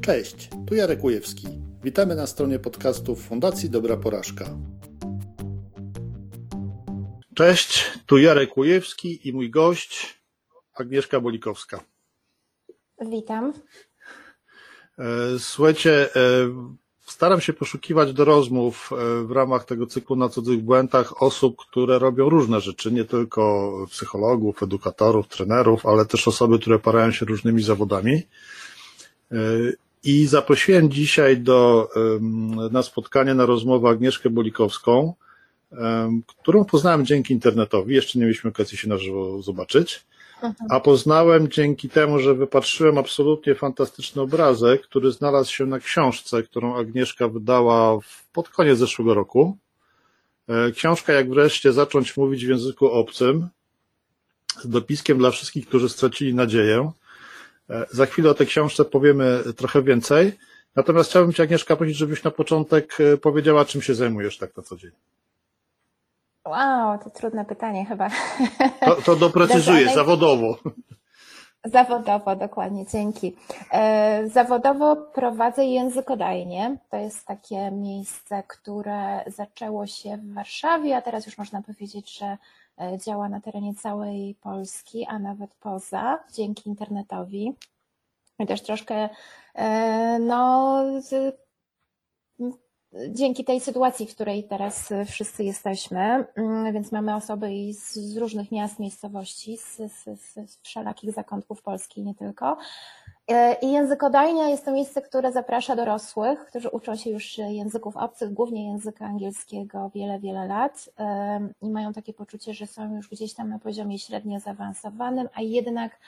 Cześć, tu Jarek Ujewski. Witamy na stronie podcastów Fundacji Dobra Porażka. Cześć, tu Jarek Ujewski i mój gość Agnieszka Bolikowska. Witam. E, słuchajcie, e, staram się poszukiwać do rozmów e, w ramach tego cyklu na cudzych błędach osób, które robią różne rzeczy, nie tylko psychologów, edukatorów, trenerów, ale też osoby, które parają się różnymi zawodami. I zaprosiłem dzisiaj do, na spotkanie, na rozmowę Agnieszkę Bolikowską, którą poznałem dzięki internetowi. Jeszcze nie mieliśmy okazji się na żywo zobaczyć. A poznałem dzięki temu, że wypatrzyłem absolutnie fantastyczny obrazek, który znalazł się na książce, którą Agnieszka wydała pod koniec zeszłego roku. E, książka Jak wreszcie zacząć mówić w języku obcym, z dopiskiem dla wszystkich, którzy stracili nadzieję. E, za chwilę o tej książce powiemy trochę więcej. Natomiast chciałbym Cię, Agnieszka, prosić, żebyś na początek e, powiedziała, czym się zajmujesz tak na co dzień. Wow, to trudne pytanie chyba. To, to doprecyzuję, zawodowo. Zawodowo, dokładnie, dzięki. E, zawodowo prowadzę językodajnie. To jest takie miejsce, które zaczęło się w Warszawie, a teraz już można powiedzieć, że działa na terenie całej Polski, a nawet poza, dzięki internetowi. I też troszkę, e, no, dzięki tej sytuacji, w której teraz wszyscy jesteśmy, mm, więc mamy osoby z, z różnych miast, miejscowości, z, z, z wszelakich zakątków Polski, nie tylko. E, I językodajnia jest to miejsce, które zaprasza dorosłych, którzy uczą się już języków obcych, głównie języka angielskiego wiele, wiele lat i mają takie poczucie, że są już gdzieś tam na poziomie średnio zaawansowanym, a jednak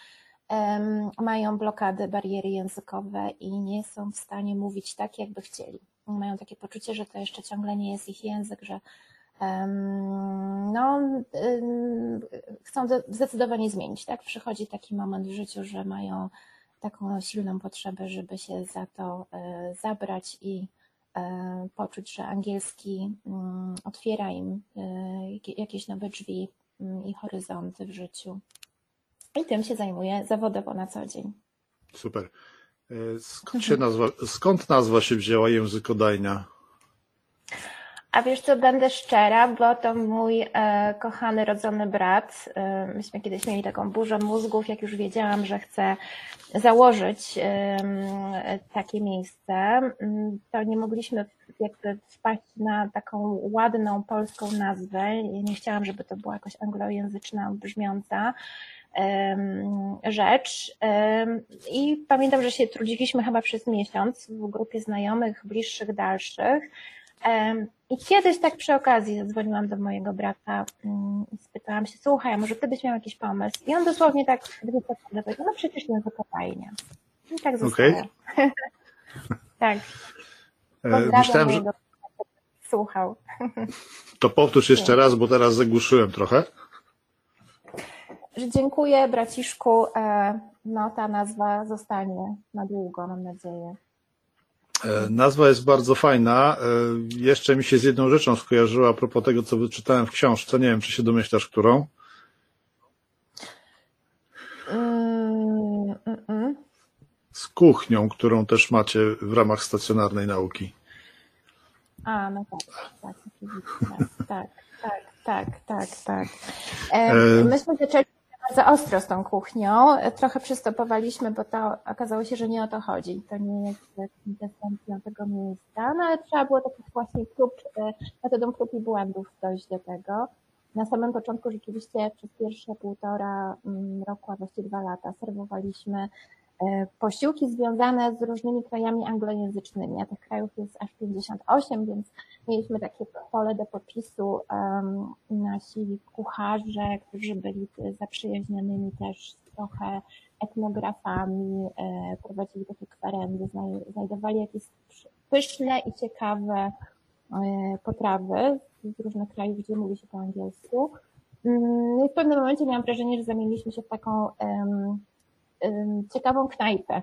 mają blokady, bariery językowe i nie są w stanie mówić tak, jakby chcieli mają takie poczucie, że to jeszcze ciągle nie jest ich język, że no, chcą zdecydowanie zmienić, tak? Przychodzi taki moment w życiu, że mają taką silną potrzebę, żeby się za to e, zabrać i e, poczuć, że angielski mm, otwiera im e, jakieś nowe drzwi mm, i horyzonty w życiu. I tym się zajmuję zawodowo na co dzień. Super. Skąd, się nazwa, skąd nazwa się wzięła językodajnia? A wiesz co, będę szczera, bo to mój e, kochany, rodzony brat. E, myśmy kiedyś mieli taką burzę mózgów, jak już wiedziałam, że chcę założyć e, takie miejsce, mm, to nie mogliśmy jakby wpaść na taką ładną polską nazwę. Nie chciałam, żeby to była jakoś anglojęzyczna, brzmiąca rzecz. I pamiętam, że się trudziliśmy chyba przez miesiąc w grupie znajomych, bliższych, dalszych. I kiedyś tak przy okazji zadzwoniłam do mojego brata mm, i spytałam się, słuchaj, może ty byś miał jakiś pomysł? I on dosłownie tak dwie sekundy powiedział, no przecież językopajnia. I tak zostało. Okay. tak. E, Pozdrawiam Myślałem, że... Słuchał. To powtórz jeszcze raz, bo teraz zagłuszyłem trochę że dziękuję braciszku. E, no ta nazwa zostanie na długo, mam nadzieję. E, nazwa jest bardzo fajna. E, jeszcze mi się z jedną rzeczą skojarzyła a propos tego, co wyczytałem w książce. Nie wiem, czy się domyślasz, którą? Mm, mm, mm. Z kuchnią, którą też macie w ramach stacjonarnej nauki. A, no tak, tak, tak, tak, tak, tak, tak. E, myśmy zaczęli bardzo ostro z tą kuchnią. Trochę przystopowaliśmy, bo to okazało się, że nie o to chodzi. To nie jest kwintesencją tego miejsca, no ale trzeba było taki właśnie klub, e, metodą prób i błędów dojść do tego. Na samym początku rzeczywiście przez pierwsze półtora mm, roku, a właściwie dwa lata serwowaliśmy posiłki związane z różnymi krajami anglojęzycznymi, a tych krajów jest aż 58, więc mieliśmy takie pole do popisu. Nasi kucharze, którzy byli zaprzyjaźnionymi też trochę etnografami, e, prowadzili takie kwerendy, znajdowali jakieś pyszne i ciekawe e, potrawy z różnych krajów, gdzie mówi się po angielsku. Mm, no i w pewnym momencie miałam wrażenie, że zamieniliśmy się w taką ciekawą knajpę,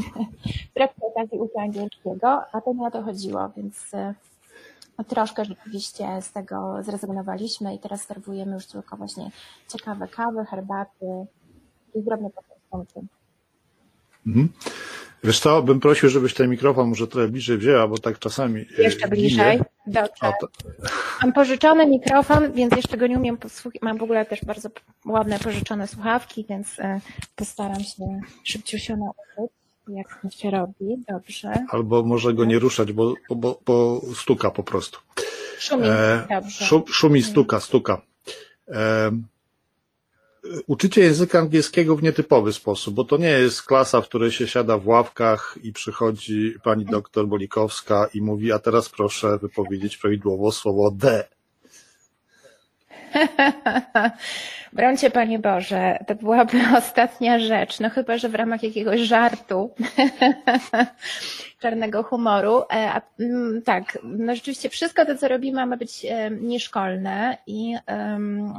która przy okazji uczy angielskiego, a to nie o to chodziło, więc e, troszkę rzeczywiście z tego zrezygnowaliśmy i teraz serwujemy już tylko właśnie ciekawe kawy, herbaty i drobne poczęstunki. Mhm. Wiesz co, bym prosił, żebyś ten mikrofon może trochę bliżej wzięła, bo tak czasami. E, jeszcze bliżej. Dobrze. To... Mam pożyczony mikrofon, więc jeszcze go nie umiem posłuchać. Mam w ogóle też bardzo ładne pożyczone słuchawki, więc e, postaram się szybciutko nauczyć, jak to się robi. Dobrze. Albo może go nie ruszać, bo, bo, bo stuka po prostu. Szumi, e, dobrze. Szumi, stuka, stuka. E, uczycie języka angielskiego w nietypowy sposób, bo to nie jest klasa, w której się siada w ławkach i przychodzi pani doktor Bolikowska i mówi, a teraz proszę wypowiedzieć prawidłowo słowo D. Brońcie Panie Boże, to byłaby ostatnia rzecz, no chyba, że w ramach jakiegoś żartu czarnego humoru. E, mm, tak, no rzeczywiście wszystko to, co robimy, ma być e, nieszkolne i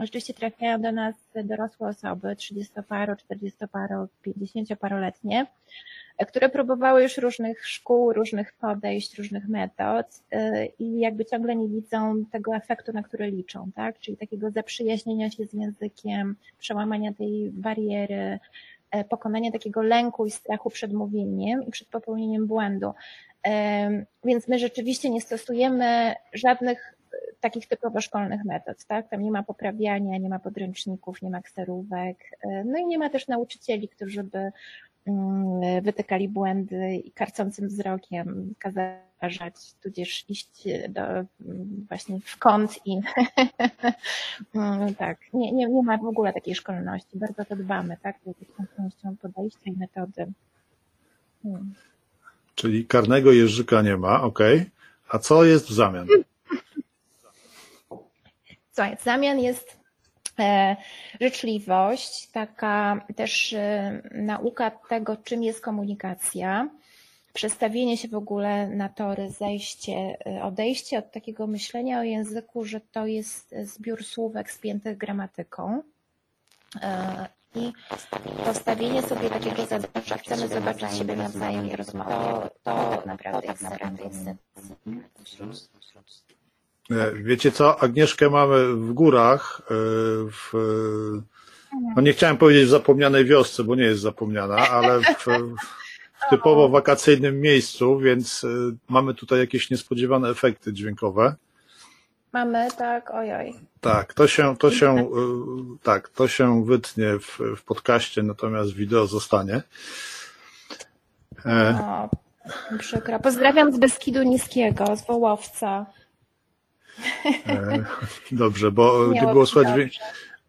rzeczywiście trafiają do nas dorosłe osoby, 30-paro, 40-paro, 50-paroletnie, które próbowały już różnych szkół, różnych podejść, różnych metod e, i jakby ciągle nie widzą tego efektu, na który liczą, tak? Czyli takiego zaprzyjaźnienia się z językiem, przełamania tej bariery, E, pokonanie takiego lęku i strachu przed mówieniem i przed popełnieniem błędu. E, więc my rzeczywiście nie stosujemy żadnych e, takich typowo szkolnych metod, tak? Tam nie ma poprawiania, nie ma podręczników, nie ma kserówek, no i nie ma też nauczycieli, którzy by wytykali błędy i karcącym wzrokiem kazać, tudzież iść do, właśnie w kąt i tak, nie, nie, nie ma w ogóle takiej szkolności. Bardzo to dbamy, tak? Tą częścią podejścia i metody. Hmm. Czyli karnego jeżyka nie ma, ok. A co jest w zamian? Słuchaj, w zamian jest życzliwość, taka też e, nauka tego, czym jest komunikacja, przestawienie się w ogóle na tory, zejście, y, odejście od takiego myślenia o języku, że to jest zbiór słówek spiętych gramatyką. I postawienie sobie takiego zadania, że chcemy zobaczyć siebie nawzajem i rozmawiać, to, to naprawdę jest naprawdę jest e, Wiecie co, Agnieszkę mamy w górach, e, w, no nie chciałem powiedzieć w zapomnianej wiosce, bo nie jest zapomniana, ale w, w typowo wakacyjnym miejscu, więc y, mamy tutaj jakieś niespodziewane efekty dźwiękowe. Mamy, tak, ojoj. Tak, to się, to się, tak, to się wytnie w, w podcaście, natomiast wideo zostanie. E... O, przykro. Pozdrawiam z Beskidu Niskiego, z Wołowca. E, dobrze, bo nie było słychać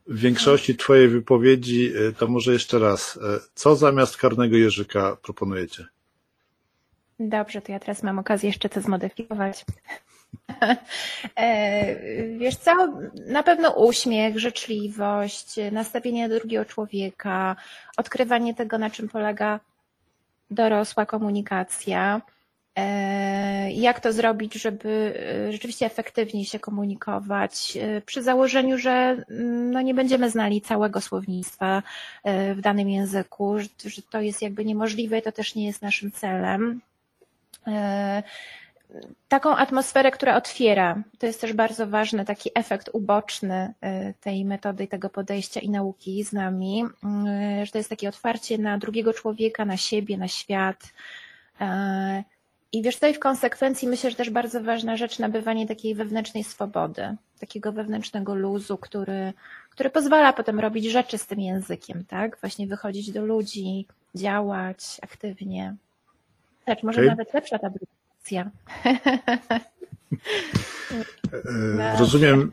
w większości Twojej wypowiedzi, e, to może jeszcze raz, e, co zamiast karnego jeżyka proponujecie? Dobrze, to ja teraz mam okazję jeszcze to zmodyfikować. Wiesz co, na pewno uśmiech, życzliwość, nastawienie do drugiego człowieka, odkrywanie tego, na czym polega dorosła komunikacja. E, jak to zrobić, żeby e, rzeczywiście efektywniej się komunikować, e, przy założeniu, że mm, no nie będziemy znali całego słownictwa w danym języku, że to jest jakby niemożliwe i to też nie jest naszym celem. Taką atmosferę, która otwiera, to jest też bardzo ważny taki efekt uboczny tej metody, tego podejścia i nauki z nami, że to jest takie otwarcie na drugiego człowieka, na siebie, na świat i wiesz, tutaj w konsekwencji myślę, że też bardzo ważna rzecz nabywanie takiej wewnętrznej swobody, takiego wewnętrznego luzu, który, który pozwala potem robić rzeczy z tym językiem, tak? Właśnie wychodzić do ludzi, działać aktywnie. Tak, może okay. nawet lepsza ta edukacja. E, rozumiem,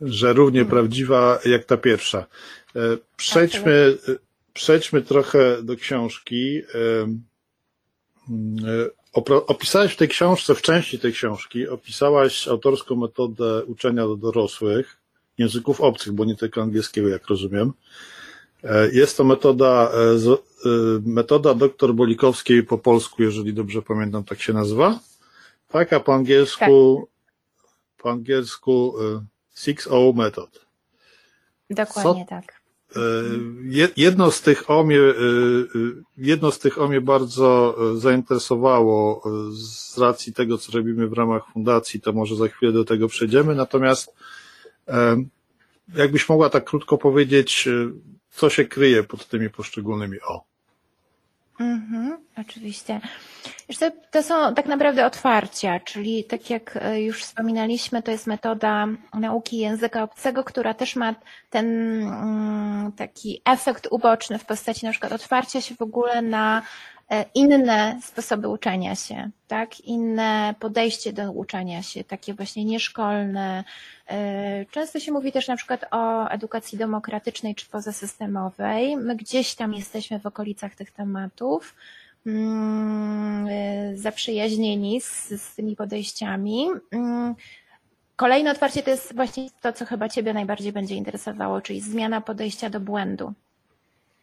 że równie prawdziwa jak ta pierwsza. E, przejdźmy, przejdźmy trochę do książki. Mm, opisałeś w tej książce, w części tej książki, opisałaś autorską metodę uczenia do dorosłych języków obcych, bo nie tylko angielskiego, jak rozumiem. E, jest to metoda, e, e, metoda doktor Bolikowskiej po polsku, jeżeli dobrze pamiętam, tak się nazywa. Tak, a po angielsku, tak. po angielsku Six O Method. Dokładnie Co, tak. Jedno z tych o mnie, jedno z tych o mnie bardzo zainteresowało z racji tego, co robimy w ramach fundacji, to może za chwilę do tego przejdziemy. Natomiast jakbyś mogła tak krótko powiedzieć, co się kryje pod tymi poszczególnymi o? Mhm, oczywiście. To, są tak naprawdę otwarcia, czyli tak jak e, już wspominaliśmy, to jest metoda nauki języka obcego, która też ma ten mm, taki efekt uboczny w postaci na przykład otwarcia się w ogóle na inne sposoby uczenia się, tak? Inne podejście do uczenia się, takie właśnie nieszkolne. E, często się mówi też na przykład o edukacji demokratycznej czy pozasystemowej. My gdzieś tam jesteśmy w okolicach tych tematów. Mm, y, zaprzyjaźnieni z, z tymi podejściami. Mm, kolejne otwarcie to jest właśnie to, co chyba Ciebie najbardziej będzie interesowało, czyli zmiana podejścia do błędu.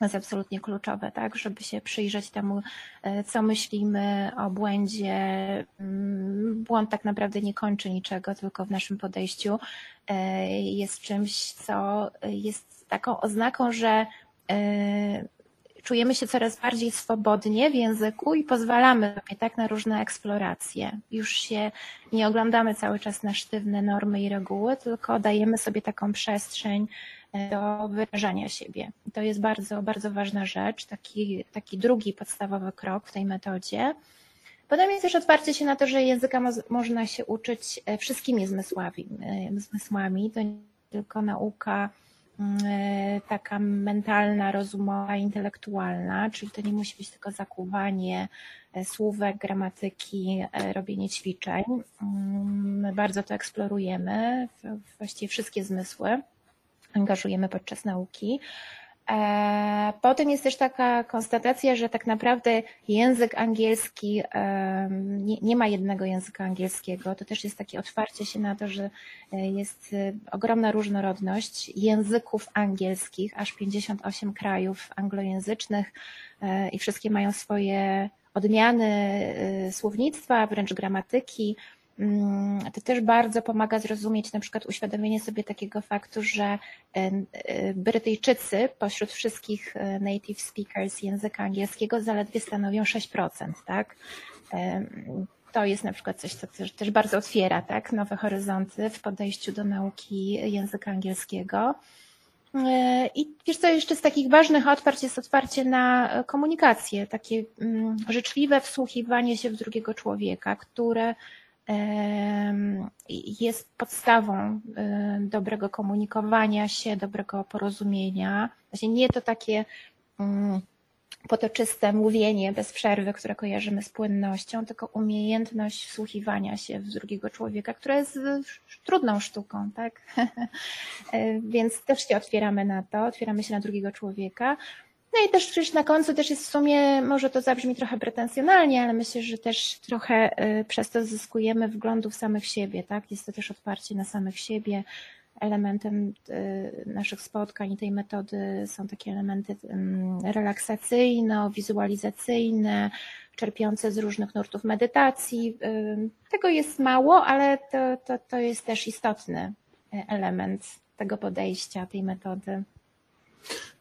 Jest absolutnie kluczowe, tak, żeby się przyjrzeć temu, y, co myślimy o błędzie. Mm, błąd tak naprawdę nie kończy niczego, tylko w naszym podejściu y, jest czymś, co jest taką oznaką, że czujemy się coraz bardziej swobodnie w języku i pozwalamy sobie tak na różne eksploracje. Już się nie oglądamy cały czas na sztywne normy i reguły, tylko dajemy sobie taką przestrzeń e, do wyrażania siebie. To jest bardzo, bardzo ważna rzecz, taki, taki drugi podstawowy krok w tej metodzie. Potem jest też otwarcie się na to, że języka mo można się uczyć e, wszystkimi zmysłami. E, zmysłami. To nie tylko nauka E, taka mentalna, rozumowa, intelektualna, czyli to nie musi być tylko zakuwanie słówek, gramatyki, robienie ćwiczeń. Mm, my bardzo to eksplorujemy, właściwie wszystkie zmysły angażujemy podczas nauki. E, potem jest też taka konstatacja, że tak naprawdę język angielski, nie, nie, ma jednego języka angielskiego. To też jest takie otwarcie się na to, że e, jest e, ogromna różnorodność języków angielskich, aż 58 krajów anglojęzycznych i wszystkie mają swoje odmiany słownictwa, wręcz gramatyki. Mm, to też bardzo pomaga zrozumieć na przykład uświadomienie sobie takiego faktu, że e, e, Brytyjczycy pośród wszystkich e, native speakers języka angielskiego zaledwie stanowią 6%, tak? To jest na przykład coś, co też bardzo otwiera tak, nowe horyzonty w podejściu do nauki języka angielskiego. I wiesz co, jeszcze z takich ważnych otwarć jest otwarcie na komunikację, takie mm, życzliwe wsłuchiwanie się w drugiego człowieka, które jest podstawą dobrego komunikowania się, dobrego porozumienia. Właśnie nie to takie mm, potoczyste mówienie bez przerwy, które kojarzymy z płynnością, tylko umiejętność wsłuchiwania się w drugiego człowieka, która jest trudną sztuką, tak? Więc też się otwieramy na to, otwieramy się na drugiego człowieka. No i też przecież na końcu też jest w sumie, może to zabrzmi trochę pretensjonalnie, ale myślę, że też trochę y, przez to zyskujemy wglądu w samych siebie, tak? Jest to też otwarcie na samych siebie. Elementem y, naszych spotkań i tej metody są takie elementy relaksacyjno-wizualizacyjne, czerpiące z różnych nurtów medytacji. Y, tego jest mało, ale to, to, to jest też istotny element tego podejścia, tej metody.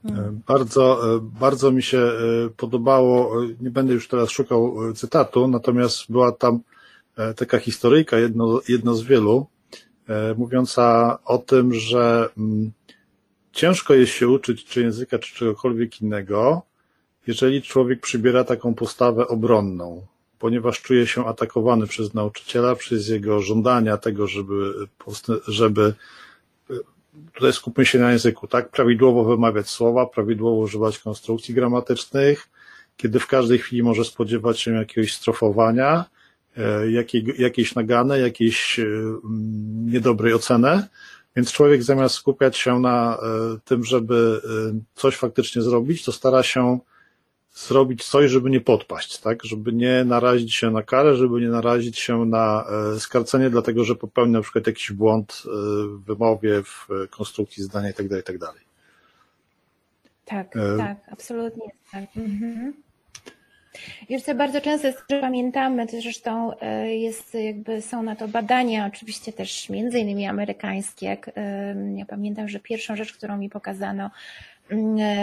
Hmm. Bardzo, e, bardzo mi się e, podobało, nie będę już teraz szukał cytatu, natomiast była tam taka historyjka, jedno, jedno z wielu, mówiąca o tym, że mm, ciężko jest się uczyć czy języka, czy czegokolwiek innego, jeżeli człowiek przybiera taką postawę obronną, ponieważ czuje się atakowany przez nauczyciela, przez jego żądania tego, żeby, żeby tutaj skupmy się na języku, tak? Prawidłowo wymawiać słowa, prawidłowo używać konstrukcji gramatycznych, kiedy w każdej chwili może spodziewać się jakiegoś strofowania, e, jakiej, jakiejś nagany, jakiejś e, niedobrej oceny. Więc człowiek zamiast skupiać się na e, tym, żeby coś faktycznie zrobić, to stara się zrobić coś, żeby nie podpaść, tak? Żeby nie narazić się na karę, żeby nie narazić się na e, skarcenie, dlatego że popełni na przykład jakiś błąd e, w wymowie, w konstrukcji zdania itd., tak itd. Tak, tak, e... tak, absolutnie tak. Mhm. Wiesz co, bardzo często jest, że pamiętamy, to zresztą e, jest jakby, są na to badania, oczywiście też między innymi amerykańskie. Ja pamiętam, że pierwszą rzecz, którą mi pokazano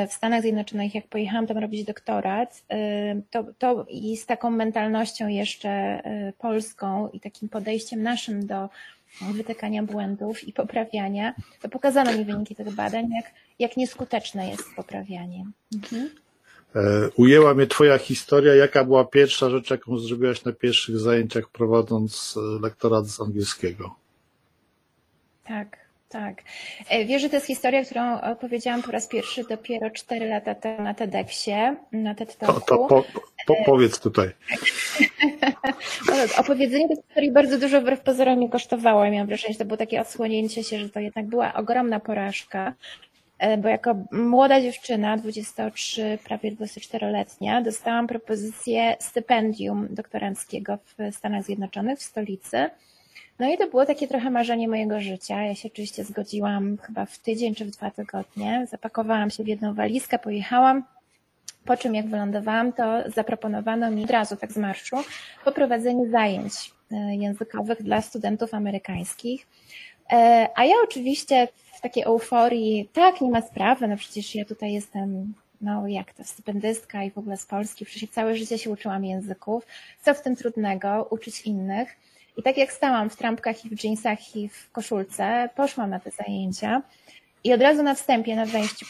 w Stanach Zjednoczonych, jak pojechałam tam robić doktorat, y, to, to i z taką mentalnością jeszcze y, polską i takim podejściem naszym do wytykania błędów i poprawiania, to pokazano mi wyniki tych badań, jak, jak nieskuteczne jest poprawianie. Mhm. Ujęła mnie Twoja historia. Jaka była pierwsza rzecz, jaką zrobiłaś na pierwszych zajęciach, prowadząc lektorat z angielskiego? Tak, tak. Wiesz, że to jest historia, którą opowiedziałam po raz pierwszy dopiero 4 lata temu na TEDxie, na TED Talku. To, to po, po, powiedz tutaj. Opowiedzenie tej historii bardzo dużo wbrew pozorom mi kosztowało. Ja miałam wrażenie, że to było takie odsłonięcie się, że to jednak była ogromna porażka. Bo jako młoda dziewczyna, 23, prawie 24-letnia, dostałam propozycję stypendium doktoranckiego w Stanach Zjednoczonych, w stolicy. No i to było takie trochę marzenie mojego życia. Ja się oczywiście zgodziłam chyba w tydzień czy w dwa tygodnie. Zapakowałam się w jedną walizkę, pojechałam. Po czym jak wylądowałam, to zaproponowano mi od razu tak z marszu poprowadzenie zajęć językowych dla studentów amerykańskich. A ja oczywiście w takiej euforii, tak, nie ma sprawy, no przecież ja tutaj jestem, no jak to, stypendystka i w ogóle z Polski, przecież całe życie się uczyłam języków, co w tym trudnego, uczyć innych. I tak jak stałam w trampkach i w dżinsach i w koszulce, poszłam na te zajęcia i od razu na wstępie, na wejściu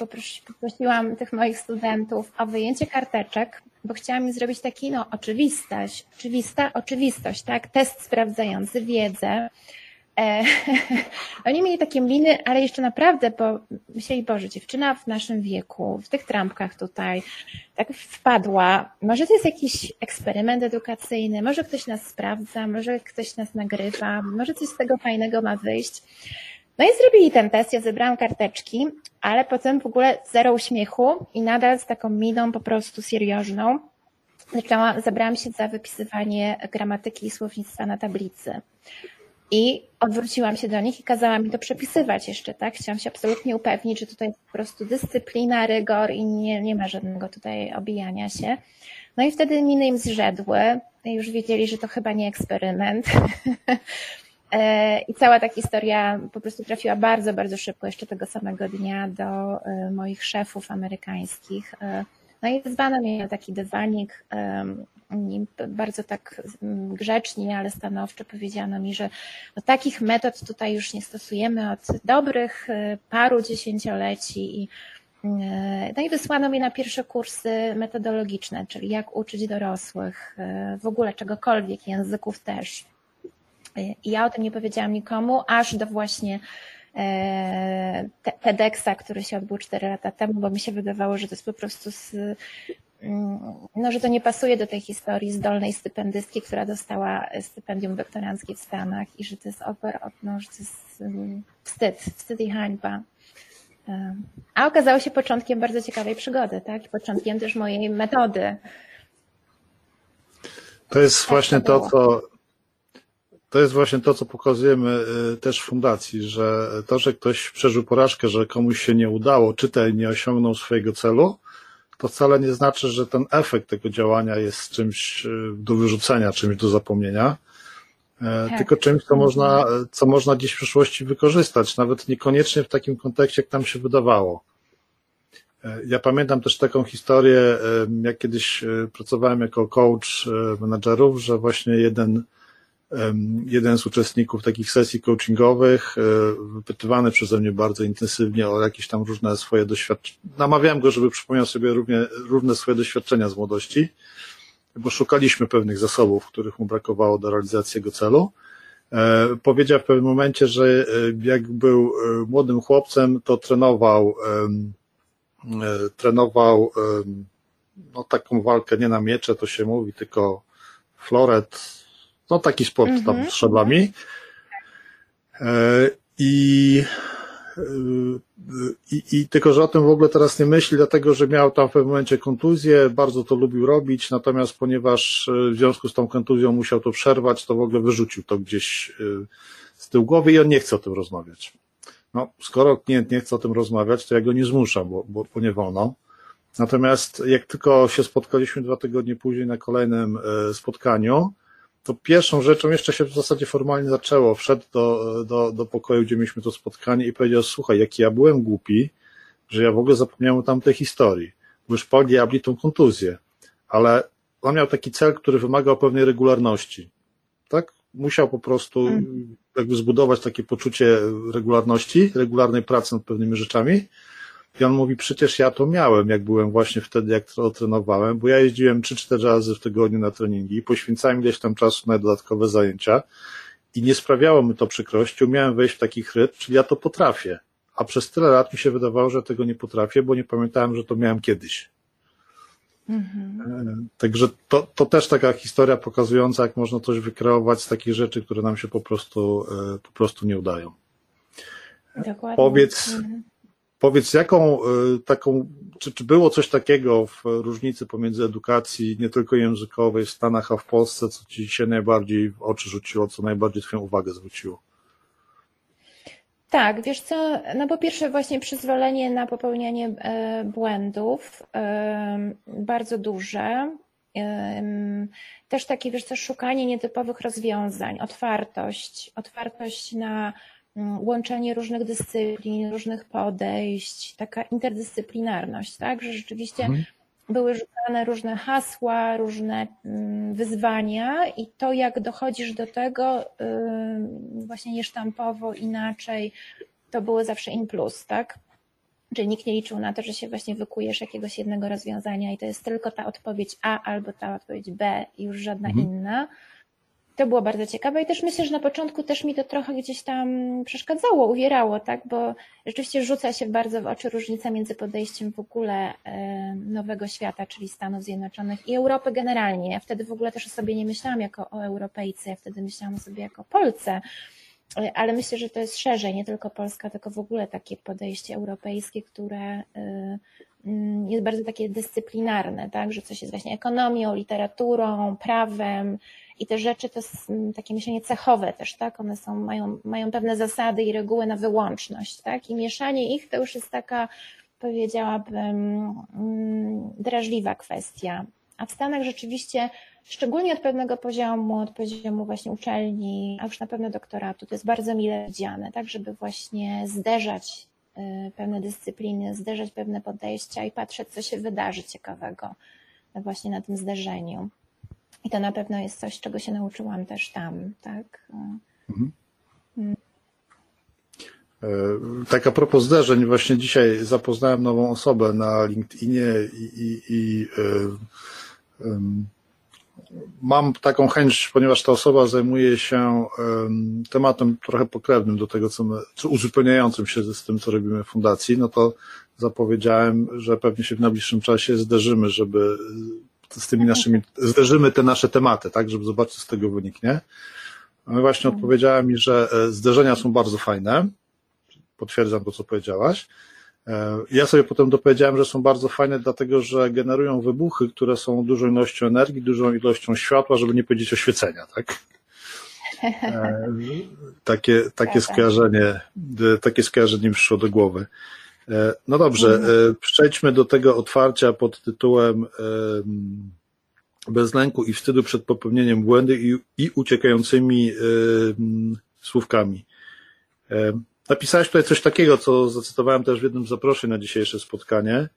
poprosiłam tych moich studentów o wyjęcie karteczek, bo chciałam mi zrobić taki, no, oczywistość, oczywista oczywistość, tak, test sprawdzający wiedzę. E, oni mieli takie miny, ale jeszcze naprawdę, bo myśleli, Boże, dziewczyna w naszym wieku, w tych trampkach tutaj, tak wpadła. Może to jest jakiś eksperyment edukacyjny, może ktoś nas sprawdza, może ktoś nas nagrywa, może coś z tego fajnego ma wyjść. No i zrobili ten test, ja zebrałam karteczki, ale potem w ogóle zero uśmiechu i nadal z taką miną po prostu seriozną zaczęłam, zabrałam się za wypisywanie gramatyki i słownictwa na tablicy. I odwróciłam się do nich i kazałam mi to przepisywać jeszcze, tak? Chciałam się absolutnie upewnić, że tutaj jest po prostu dyscyplina, rygor i nie, nie ma żadnego tutaj obijania się. No i wtedy miny im zrzedły. Już wiedzieli, że to chyba nie eksperyment. I cała ta historia po prostu trafiła bardzo, bardzo szybko, jeszcze tego samego dnia do moich szefów amerykańskich. No i zwano mnie na taki dywanik. Bardzo tak grzecznie, ale stanowczo powiedziano mi, że no, takich metod tutaj już nie stosujemy od dobrych paru dziesięcioleci i no i wysłano mnie na pierwsze kursy metodologiczne, czyli jak uczyć dorosłych, w ogóle czegokolwiek, języków też. I ja o tym nie powiedziałam nikomu, aż do właśnie TEDxa, który się odbył 4 lata temu, bo mi się wydawało, że to jest po prostu z, no, że to nie pasuje do tej historii zdolnej stypendystki, która dostała stypendium doktoranckie w Stanach i że to jest over, no, że to jest wstyd, wstyd i hańba. A okazało się początkiem bardzo ciekawej przygody, tak? Początkiem też mojej metody. To jest tak właśnie to, to, co to jest właśnie to, co pokazujemy też w fundacji, że to, że ktoś przeżył porażkę, że komuś się nie udało, czytaj nie osiągnął swojego celu, to wcale nie znaczy, że ten efekt tego działania jest czymś do wyrzucenia, czymś do zapomnienia, tak. tylko czymś, co można, co można dziś w przyszłości wykorzystać, nawet niekoniecznie w takim kontekście, jak nam się wydawało. Ja pamiętam też taką historię, jak kiedyś pracowałem jako coach menadżerów, że właśnie jeden jeden z uczestników takich sesji coachingowych, wypytywany przeze mnie bardzo intensywnie o jakieś tam różne swoje doświadczenia. Namawiałem go, żeby przypomniał sobie równie, równe swoje doświadczenia z młodości, bo szukaliśmy pewnych zasobów, których mu brakowało do realizacji jego celu. Powiedział w pewnym momencie, że jak był młodym chłopcem, to trenował, trenował no, taką walkę nie na miecze, to się mówi, tylko floret, no taki sport mm -hmm. tam z szablami. I, i, I tylko, że o tym w ogóle teraz nie myśli, dlatego, że miał tam w pewnym momencie kontuzję, bardzo to lubił robić, natomiast ponieważ w związku z tą kontuzją musiał to przerwać, to w ogóle wyrzucił to gdzieś z tyłu głowy i on nie chce o tym rozmawiać. No, skoro klient nie chce o tym rozmawiać, to ja go nie zmuszam, bo, bo, bo nie wolno. Natomiast jak tylko się spotkaliśmy dwa tygodnie później na kolejnym spotkaniu, to pierwszą rzeczą jeszcze się w zasadzie formalnie zaczęło. Wszedł do, do, do pokoju, gdzie mieliśmy to spotkanie i powiedział, słuchaj, jaki ja byłem głupi, że ja w ogóle zapomniałem o tamtej historii, bo już po diabli tą kontuzję, ale on miał taki cel, który wymagał pewnej regularności, tak? Musiał po prostu jakby zbudować takie poczucie regularności, regularnej pracy nad pewnymi rzeczami I on mówi, przecież ja to miałem, jak byłem właśnie wtedy, jak to trenowałem, bo ja jeździłem 3-4 razy w tygodniu na treningi, poświęcałem gdzieś tam czasu na dodatkowe zajęcia i nie sprawiało mi to przykrości, umiałem wejść w taki rytm, czyli ja to potrafię. A przez tyle lat mi się wydawało, że tego nie potrafię, bo nie pamiętałem, że to miałem kiedyś. Mhm. Także to, to też taka historia pokazująca, jak można coś wykreować z takich rzeczy, które nam się po prostu, e, po prostu nie udają. Dokładnie. Powiedz, mhm. Powiedz jaką e, taką, czy, czy było coś takiego w różnicy pomiędzy edukacji nie tylko językowej w Stanach, a w Polsce, co ci się najbardziej w oczy rzuciło, co najbardziej twoją uwagę zwróciło? Tak, wiesz co, no po pierwsze właśnie przyzwolenie na popełnianie e, błędów, bardzo duże. Też takie, wiesz co, szukanie nietypowych rozwiązań, otwartość, otwartość na łączenie różnych dyscyplin, różnych podejść, taka interdyscyplinarność, tak, że rzeczywiście mhm. były rzucane różne hasła, różne mm, wyzwania i to, jak dochodzisz do tego właśnie niesztampowo, inaczej, to było zawsze in plus, tak? Czyli nikt nie liczył na to, że się właśnie wykujesz jakiegoś jednego rozwiązania i to jest tylko ta odpowiedź A albo ta odpowiedź B i już żadna mhm. inna. To było bardzo ciekawe i też myślę, że na początku też mi to trochę gdzieś tam przeszkadzało, uwierało, tak, bo rzeczywiście rzuca się bardzo w oczy różnica między podejściem w ogóle e, nowego świata, czyli Stanów Zjednoczonych i Europy generalnie. Ja wtedy w ogóle też o sobie nie myślałam jako o Europejce, ja wtedy myślałam o sobie jako Polce, e, ale myślę, że to jest szerzej, nie tylko Polska, tylko w ogóle takie podejście europejskie, które e, mm, jest bardzo takie dyscyplinarne, tak, że coś jest właśnie ekonomią, literaturą, prawem, i te rzeczy to jest takie myślenie cechowe też, tak? One są, mają, mają pewne zasady i reguły na wyłączność, tak? I mieszanie ich to już jest taka, powiedziałabym, mm, drażliwa kwestia. A w Stanach rzeczywiście, szczególnie od pewnego poziomu, od poziomu właśnie uczelni, a już na pewno doktoratu, to jest bardzo mile widziane, tak, żeby właśnie zderzać y, pewne dyscypliny, zderzać pewne podejścia i patrzeć, co się wydarzy ciekawego właśnie na tym zderzeniu. I to na pewno jest coś, czego się nauczyłam też tam, tak? Mhm. Hmm. Tak a propos zderzeń, właśnie dzisiaj zapoznałem nową osobę na LinkedInie i, i, i y, y, mam taką chęć, ponieważ ta osoba zajmuje się tematem trochę pokrewnym do tego, co my, co uzupełniającym się z tym, co robimy w fundacji, no to zapowiedziałem, że pewnie się w najbliższym czasie zderzymy, żeby z tymi naszymi, zderzymy te nasze tematy, tak, żeby zobaczyć, co z tego wyniknie. No właśnie odpowiedziała mi, że e, zderzenia są bardzo fajne. Potwierdzam to, co powiedziałaś. E, ja sobie potem dopowiedziałem, że są bardzo fajne, dlatego że generują wybuchy, które są dużą ilością energii, dużą ilością światła, żeby nie powiedzieć oświecenia, tak? E, takie, takie skojarzenie, takie skojarzenie mi przyszło do głowy. E, no dobrze, mhm. e, przejdźmy do tego otwarcia pod tytułem bez lęku i wstydu przed popełnieniem błędu i, i uciekającymi słówkami. E, napisałeś tutaj coś takiego, co zacytowałem też w jednym z zaproszeń na dzisiejsze spotkanie.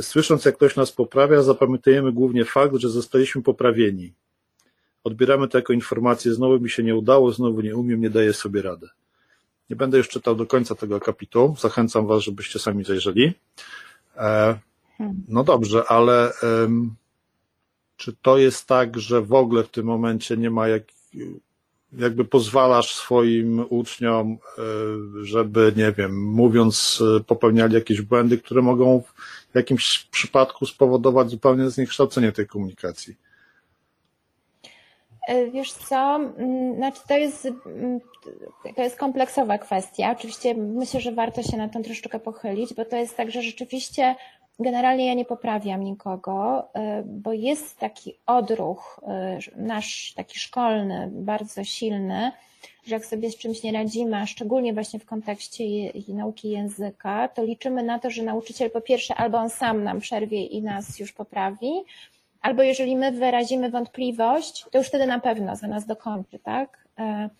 Słysząc, jak ktoś nas poprawia, zapamiętujemy głównie fakt, że zostaliśmy poprawieni. Odbieramy to jako informację, znowu mi się nie udało, znowu nie umiem, nie daję sobie rady. Nie będę już czytał do końca tego akapitu. Zachęcam Was, żebyście sami zajrzeli. E, no dobrze, ale czy to jest tak, że w ogóle w tym momencie nie ma jak, jakby pozwalasz swoim uczniom, e, żeby, nie wiem, mówiąc, e, popełniali jakieś błędy, które mogą w jakimś przypadku spowodować zupełnie zniekształcenie tej komunikacji? E, wiesz co, mm, znaczy to jest, mm, to jest kompleksowa kwestia. Oczywiście myślę, że warto się na tą troszeczkę pochylić, bo to jest tak, że rzeczywiście generalnie ja nie poprawiam nikogo, e, bo jest taki odruch e, nasz taki szkolny, bardzo silny, że jak sobie z czymś nie radzimy, a szczególnie właśnie w kontekście nauki języka, to liczymy na to, że nauczyciel po pierwsze albo on sam nam przerwie i nas już poprawi, albo jeżeli my wyrazimy wątpliwość, to już wtedy na pewno za nas dokończy, tak? E,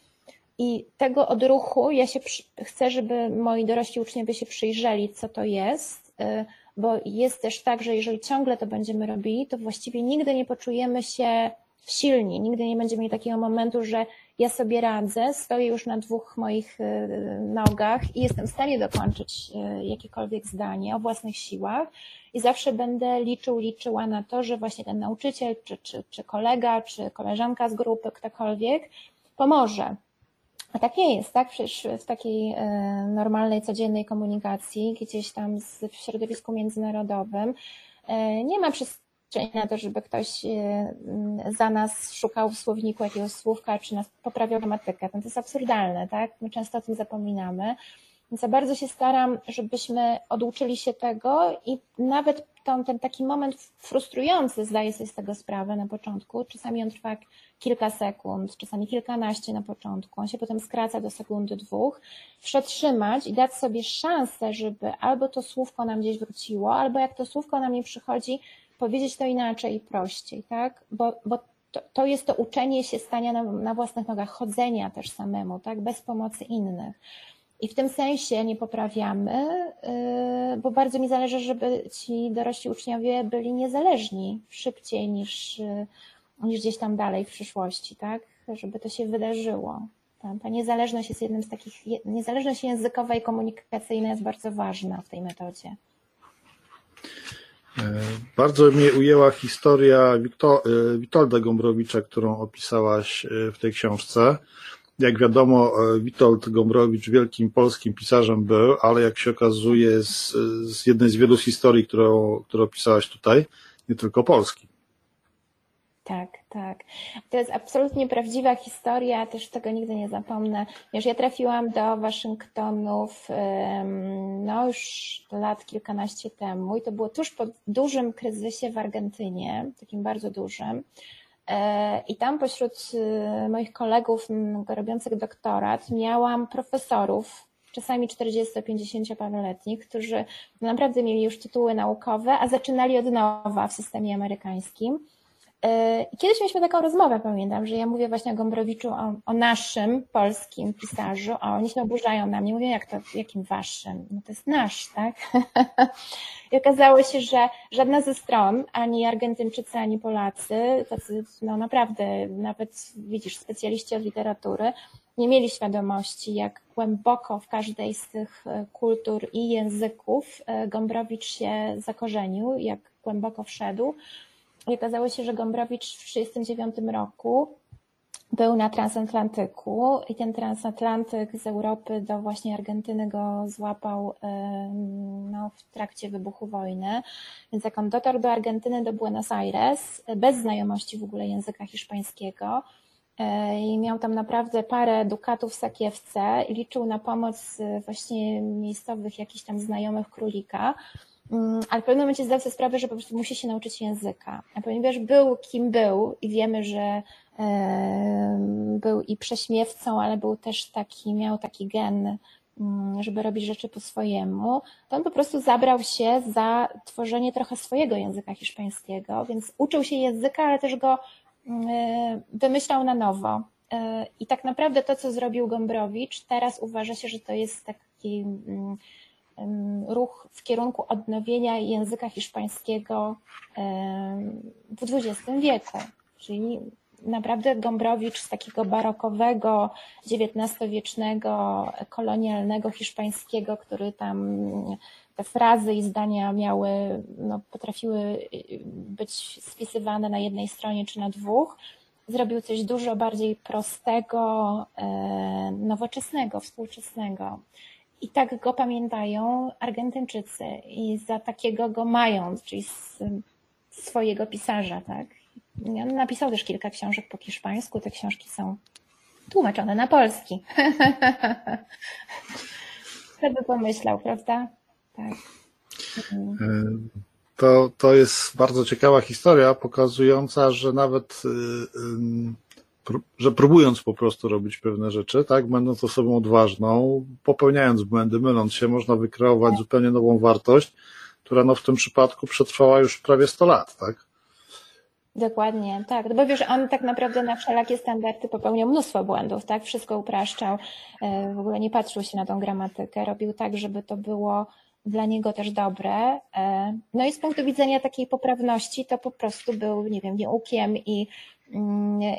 I tego odruchu ja się chcę, żeby moi dorośli uczniowie się przyjrzeli, co to jest, e, bo jest też tak, że jeżeli ciągle to będziemy robili, to właściwie nigdy nie poczujemy się silni. Nigdy nie będziemy mieli takiego momentu, że ja sobie radzę, stoję już na dwóch moich y, nogach i jestem w stanie dokończyć y, jakiekolwiek zdanie o własnych siłach i zawsze będę liczył, liczyła na to, że właśnie ten nauczyciel, czy, czy, czy kolega, czy koleżanka z grupy, ktokolwiek pomoże. A tak nie jest, tak? Przecież w takiej y, normalnej, codziennej komunikacji, gdzieś tam w środowisku międzynarodowym, nie ma przez na to, żeby ktoś e, za nas szukał w słowniku jakiegoś słówka, czy nas poprawiał gramatykę. To jest absurdalne, tak? My często o tym zapominamy. Więc ja bardzo się staram, żebyśmy oduczyli się tego i nawet ten, ten taki moment frustrujący, zdaję sobie z tego sprawę na początku, czasami on trwa kilka sekund, czasami kilkanaście na początku, on się potem skraca do sekundy, dwóch, przetrzymać i dać sobie szansę, żeby albo to słówko nam gdzieś wróciło, albo jak to słówko nam nie przychodzi, powiedzieć to inaczej i prościej, tak? Bo, bo to, to jest to uczenie się stania na, na własnych nogach, chodzenia też samemu, tak? Bez pomocy innych. I w tym sensie nie poprawiamy, yy, bo bardzo mi zależy, żeby ci dorośli uczniowie byli niezależni szybciej niż, yy, niż gdzieś tam dalej w przyszłości, tak? Żeby to się wydarzyło. Ta niezależność jest jednym z takich, niezależność językowa i komunikacyjna jest bardzo ważna w tej metodzie. E, bardzo mnie ujęła historia e, Witolda Gombrowicza, którą opisałaś e, w tej książce. Jak wiadomo, Witold Gombrowicz wielkim polskim pisarzem był, ale jak się okazuje z, z jednej z wielu historii, którą, którą opisałaś tutaj, nie tylko polski. Tak, tak. To jest absolutnie prawdziwa historia, też tego nigdy nie zapomnę. Wiesz, ja trafiłam do Waszyngtonów no już lat kilkanaście temu i to było tuż po dużym kryzysie w Argentynie, takim bardzo dużym. E, I tam pośród y, moich kolegów robiących doktorat miałam profesorów, czasami 40-50 paroletnich, którzy naprawdę mieli już tytuły naukowe, a zaczynali od nowa w systemie amerykańskim kiedyś mieliśmy taką rozmowę, pamiętam, że ja mówię właśnie o Gombrowiczu, o, o naszym polskim pisarzu, a oni się oburzają na mnie, mówią, jak to, jakim waszym? No to jest nasz, tak? I okazało się, że żadna ze stron, ani Argentyńczycy, ani Polacy, tacy, no naprawdę, nawet widzisz, specjaliści od literatury, nie mieli świadomości, jak głęboko w każdej z tych e, kultur i języków e, Gombrowicz się zakorzenił, jak głęboko wszedł. I okazało się, że Gombrowicz w 1969 roku był na transatlantyku i ten transatlantyk z Europy do właśnie Argentyny go złapał no, w trakcie wybuchu wojny. Więc jak on dotarł do Argentyny, do Buenos Aires, bez znajomości w ogóle języka hiszpańskiego, e, i miał tam naprawdę parę dukatów w sakiewce i liczył na pomoc e, właśnie miejscowych jakichś tam znajomych królika. Mm, ale w pewnym momencie zdał sobie sprawę, że po prostu musi się nauczyć języka. A ponieważ był kim był i wiemy, że był i prześmiewcą, ale był też taki, miał taki gen, mm, żeby robić rzeczy po swojemu, to on po prostu zabrał się za tworzenie trochę swojego języka hiszpańskiego, więc uczył się języka, ale też go mm, wymyślał na nowo. E, I tak naprawdę to, co zrobił Gombrowicz, teraz uważa się, że to jest taki ruch w kierunku odnowienia języka hiszpańskiego w XX wieku. Czyli naprawdę Gombrowicz z takiego barokowego, XIX-wiecznego, kolonialnego hiszpańskiego, który tam te frazy i zdania miały, no, potrafiły y, być spisywane na jednej stronie czy na dwóch, zrobił coś dużo bardziej prostego, nowoczesnego, współczesnego. I tak go pamiętają Argentyńczycy i za takiego go mają, czyli swojego pisarza, tak. On napisał też kilka książek po hiszpańsku, te książki są tłumaczone na polski. Kto by pomyślał, prawda? Tak. To, to jest bardzo ciekawa historia, pokazująca, że nawet y, y, że próbując po prostu robić pewne rzeczy, tak, będąc osobą odważną, popełniając błędy, myląc się, można wykreować zupełnie nową wartość, która no w tym przypadku przetrwała już prawie 100 lat, tak? Dokładnie, tak. No bo wiesz, on tak naprawdę na wszelakie standardy popełniał mnóstwo błędów, tak? Wszystko upraszczał, e, w ogóle nie patrzył się na tą gramatykę, robił tak, żeby to było dla niego też dobre. E, no i z punktu widzenia takiej poprawności to po prostu był, nie wiem, nieukiem i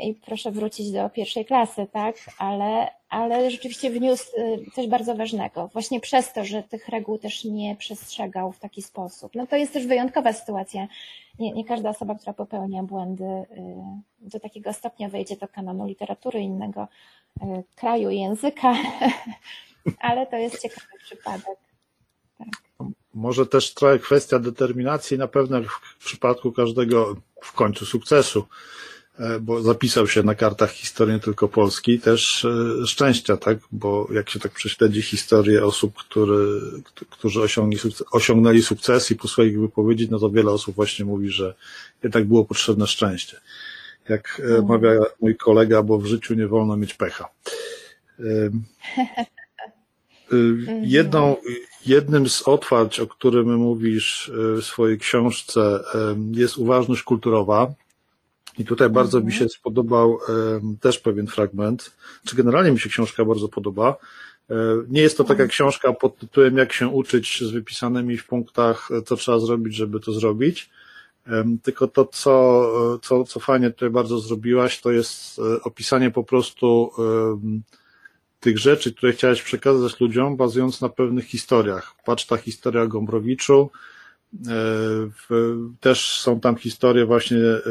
i proszę wrócić do pierwszej klasy, tak? Ale, ale rzeczywiście wniósł y, coś bardzo ważnego, właśnie przez to, że tych reguł też nie przestrzegał w taki sposób. No to jest też wyjątkowa sytuacja. Nie, nie każda osoba, która popełnia błędy, y, do takiego stopnia wejdzie do kanonu literatury innego y, kraju języka, ale to jest ciekawy przypadek. Tak. Może też trochę kwestia determinacji, na pewno w przypadku każdego w końcu sukcesu, bo zapisał się na kartach historii tylko Polski, też e, szczęścia, tak? Bo jak się tak prześledzi historię osób, który, którzy osiągnęli sukces, osiągnęli sukces i po swoich wypowiedzi, no to wiele osób właśnie mówi, że jednak było potrzebne szczęście. Jak e, mhm. mawia mój kolega, bo w życiu nie wolno mieć pecha. Mhm. Jedną, jednym z otwarć, o którym mówisz w swojej książce, jest uważność kulturowa. I tutaj bardzo mi się spodobał też pewien fragment, czy generalnie mi się książka bardzo podoba. Nie jest to taka mhm. książka pod tytułem Jak się uczyć z wypisanymi w punktach, co trzeba zrobić, żeby to zrobić. Tylko to, co, co, co fajnie tutaj bardzo zrobiłaś, to jest e, opisanie po prostu tych rzeczy, które chciałeś przekazać ludziom, bazując na pewnych historiach. Patrz ta historia o Gombrowiczu, e, też są tam historie właśnie, e,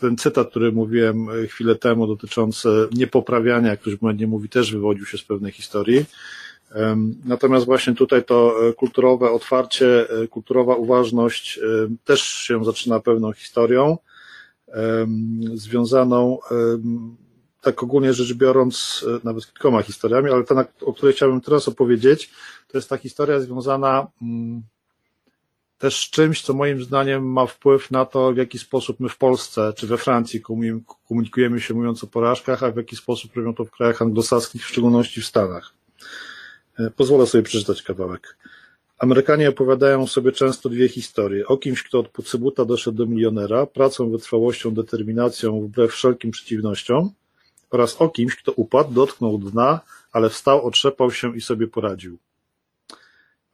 ten cytat, który mówiłem chwilę temu dotyczący niepoprawiania, jak ktoś błędnie mówi, też wywodził się z pewnej historii. Natomiast właśnie tutaj to e, kulturowe otwarcie, kulturowa uważność też się zaczyna pewną historią związaną tak ogólnie rzecz biorąc, e, nawet kilkoma historiami, ale ta, o której chciałbym teraz opowiedzieć, to jest ta historia związana mm, też czymś, co moim zdaniem ma wpływ na to, w jaki sposób my w Polsce czy we Francji komunikujemy się mówiąc o porażkach, a w jaki sposób robią to w krajach anglosaskich, w szczególności w Stanach. E, pozwolę sobie przeczytać kawałek. Amerykanie opowiadają sobie często dwie historie. O kimś, kto od pucybuta doszedł do milionera, pracą, wytrwałością, determinacją, wbrew wszelkim przeciwnościom, oraz o kimś, kto upadł, dotknął dna, ale wstał, otrzepał się i sobie poradził.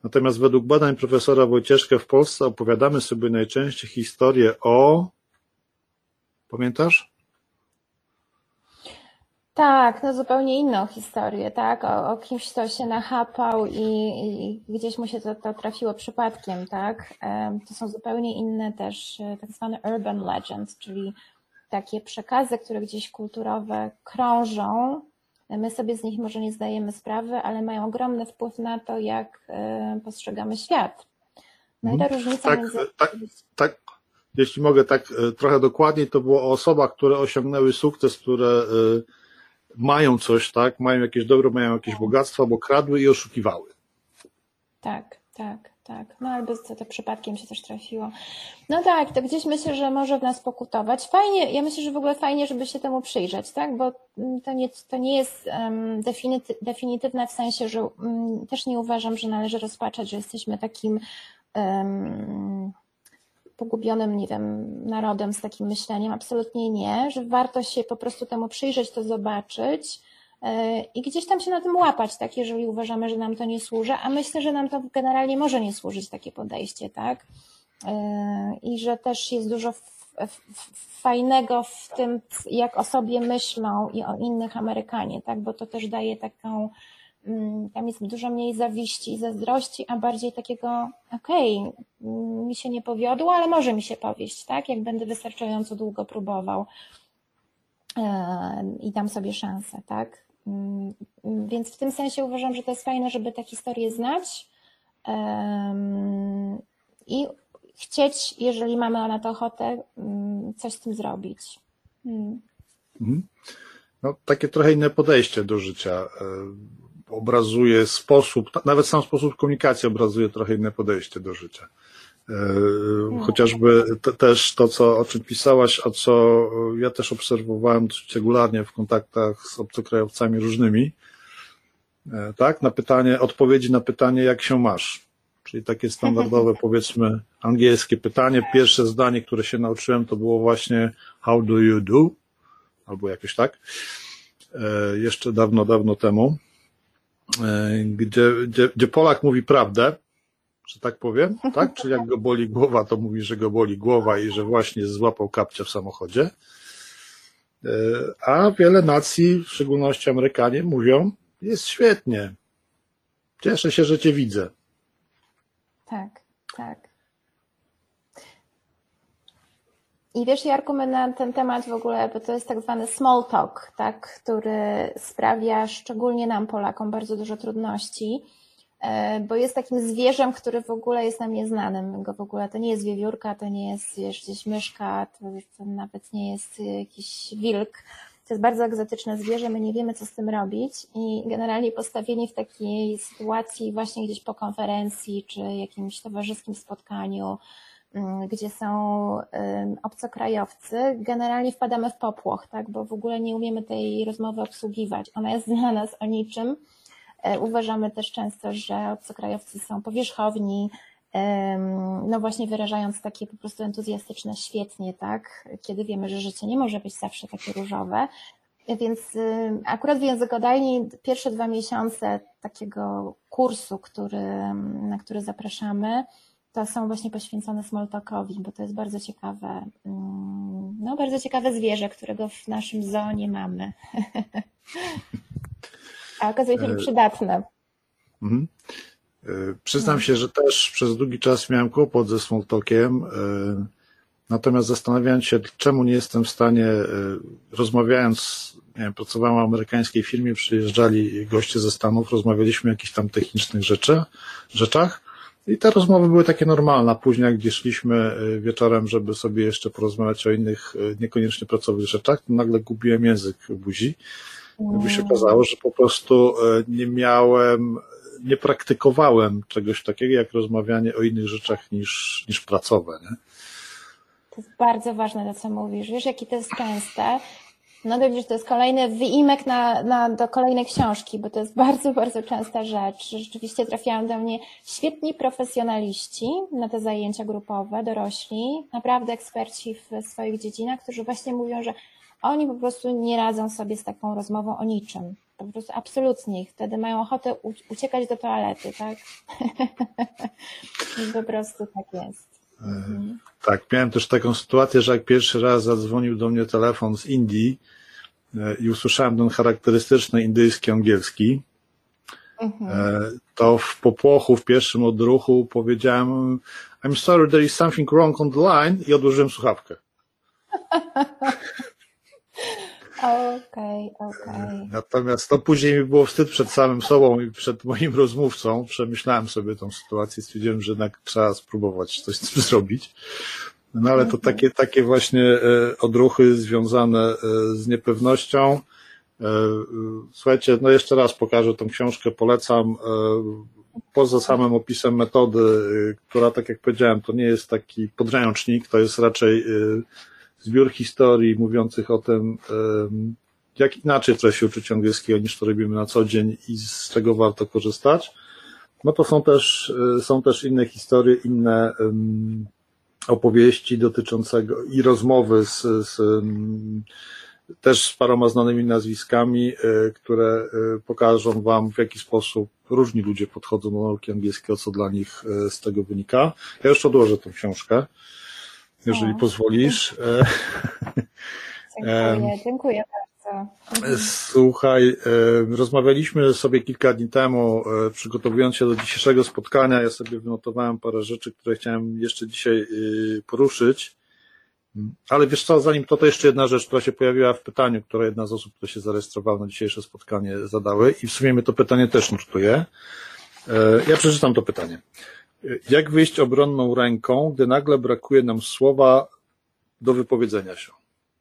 Natomiast według badań profesora Wojcieszka w Polsce opowiadamy sobie najczęściej historię o. Pamiętasz? Tak, no zupełnie inną historię, tak? O, o kimś, kto się nachapał i, i gdzieś mu się to, to, trafiło przypadkiem, tak? To są zupełnie inne też e, tak zwane urban legends, czyli takie przekazy, które gdzieś kulturowe krążą. My sobie z nich może nie zdajemy sprawy, ale mają ogromny wpływ na to, jak e, postrzegamy świat. No i ta mhm. różnica tak, między... Tak, tak, jeśli mogę tak e, trochę dokładniej, to było o osobach, które osiągnęły sukces, które e, mają coś, tak, mają jakieś dobro, mają jakieś bogactwo, bo kradły i oszukiwały. Tak, tak tak. No albo to, to przypadkiem się coś trafiło. No tak, to gdzieś myślę, że może w nas pokutować. Fajnie, ja myślę, że w ogóle fajnie, żeby się temu przyjrzeć, tak? Bo mm, to nie, to nie jest um, definity, definitywne w sensie, że um, też nie uważam, że należy rozpaczać, że jesteśmy takim um, pogubionym, nie wiem, narodem z takim myśleniem. Absolutnie nie, że warto się po prostu temu przyjrzeć, to zobaczyć i gdzieś tam się na tym łapać, tak, jeżeli uważamy, że nam to nie służy, a myślę, że nam to generalnie może nie służyć takie podejście, tak, e, i że też jest dużo fajnego w tym, jak o sobie myślą i o innych Amerykanie, tak, bo to też daje taką, mm, tam jest dużo mniej zawiści i zazdrości, a bardziej takiego, okej, okay, mi się nie powiodło, ale może mi się powieść, tak, jak będę wystarczająco długo próbował e, i dam sobie szansę, tak. Mm, więc w tym sensie uważam, że to jest fajne, żeby tę historię znać i chcieć, jeżeli mamy na to ochotę, mm, coś z tym zrobić. Hmm. Mhm. No, takie trochę inne podejście do życia. E, obrazuje sposób, nawet sam sposób komunikacji obrazuje trochę inne podejście do życia. E. Chociażby te, też to, co, o czym pisałaś, a co ja też obserwowałem regularnie w kontaktach z obcokrajowcami różnymi, e, tak, na pytanie, odpowiedzi na pytanie, jak się masz. Czyli takie standardowe, powiedzmy, angielskie pytanie. Pierwsze zdanie, które się nauczyłem, to było właśnie how do you do? Albo jakoś tak. E, jeszcze dawno, dawno temu. Gdzie, gdzie, gdzie Polak mówi prawdę, że tak powiem, tak? Czy jak go boli głowa, to mówi, że go boli głowa i że właśnie złapał kapcia w samochodzie. A wiele nacji, w szczególności Amerykanie, mówią, jest świetnie. Cieszę się, że Cię widzę. Tak, tak. I wiesz, Jarku, my na ten temat w ogóle, bo to jest tak zwany small talk, tak, który sprawia szczególnie nam, Polakom, bardzo dużo trudności, e, bo jest takim zwierzem, który w ogóle jest nam nieznanym. Go w ogóle to nie jest wiewiórka, to nie jest wiesz, gdzieś myszka, to, to nawet nie jest jakiś wilk. To jest bardzo egzotyczne zwierzę, my nie wiemy, co z tym robić i generalnie postawieni w takiej sytuacji właśnie gdzieś po konferencji czy jakimś towarzyskim spotkaniu, Mm, gdzie są obcokrajowcy, generalnie wpadamy w popłoch, tak, bo w ogóle nie umiemy tej rozmowy obsługiwać. Ona jest dla nas o niczym. E, uważamy też często, że obcokrajowcy są powierzchowni, no właśnie wyrażając takie po prostu entuzjastyczne świetnie, tak, kiedy wiemy, że życie nie może być zawsze takie różowe. Więc akurat w językodajni pierwsze dwa miesiące takiego kursu, który, na który zapraszamy, to są właśnie poświęcone smalltalkowi, bo to jest bardzo ciekawe, mm, no bardzo ciekawe zwierzę, którego w naszym zoo nie mamy. A okazuje się, że e, przydatne. Mhm. E, przyznam się, że też przez długi czas miałem kłopot ze smalltalkiem, e, natomiast zastanawiając się, czemu nie jestem w stanie, rozmawiając, nie wiem, pracowałem w amerykańskiej firmie, przyjeżdżali goście ze Stanów, rozmawialiśmy o jakichś tam technicznych rzeczy, rzeczach, i te rozmowy były takie normalne. Później, jak gdzieś szliśmy wieczorem, żeby sobie jeszcze porozmawiać o innych, niekoniecznie pracowych rzeczach, to nagle gubiłem język buzi. By się okazało, że po prostu e, nie miałem, nie praktykowałem czegoś takiego, jak rozmawianie o innych rzeczach niż, niż pracowe. Nie? To jest bardzo ważne, to co mówisz. Wiesz, jakie to jest częste, no dobrze, to jest kolejny wyimek na, na, do kolejnej książki, bo to jest bardzo, bardzo częsta rzecz. Rzeczywiście trafiają do mnie świetni profesjonaliści na te zajęcia grupowe, dorośli, naprawdę eksperci w swoich dziedzinach, którzy właśnie mówią, że oni po prostu nie radzą sobie z taką rozmową o niczym. Po prostu absolutnie. Wtedy mają ochotę uciekać do toalety, tak? po prostu tak jest. Mhm. Tak, miałem też taką sytuację, że jak pierwszy raz zadzwonił do mnie telefon z Indii e, i usłyszałem ten charakterystyczny indyjski angielski, mhm. E, to w popłochu, w pierwszym odruchu powiedziałem I'm sorry, there is something wrong on the line i odłożyłem słuchawkę. Okej, okay, okej. Okay. Natomiast to później mi było wstyd przed samym sobą i przed moim rozmówcą. Przemyślałem sobie tą sytuację, stwierdziłem, że jednak trzeba spróbować coś z tym zrobić. No ale to takie, takie właśnie e, odruchy związane e, z niepewnością. E, słuchajcie, no jeszcze raz pokażę tą książkę, polecam. Poza samym opisem metody, która, tak jak powiedziałem, to nie jest taki podręcznik, to jest raczej zbiór historii mówiących o tym, jak inaczej trzeba się uczyć angielskiego niż to robimy na co dzień i z czego warto korzystać. No to są też, e, są też inne historie, inne opowieści dotyczącego i rozmowy z, z też z paroma znanymi nazwiskami, e, które e, pokażą Wam, w jaki sposób różni ludzie podchodzą do nauki angielskiego, co dla nich z tego wynika. Ja już odłożę tę książkę jeżeli pozwolisz. E, dziękuję, dziękuję bardzo. Słuchaj, e, rozmawialiśmy sobie kilka dni temu, e, przygotowując się do dzisiejszego spotkania. Ja sobie wynotowałem parę rzeczy, które chciałem jeszcze dzisiaj poruszyć. Ale wiesz co, zanim to, to jeszcze jedna rzecz, która się pojawiła w pytaniu, które jedna z osób, które się zarejestrowała na dzisiejsze spotkanie zadały i w sumie mnie to pytanie też nurtuje. Ja przeczytam to pytanie. Jak wyjść obronną ręką, gdy nagle brakuje nam słowa do wypowiedzenia się?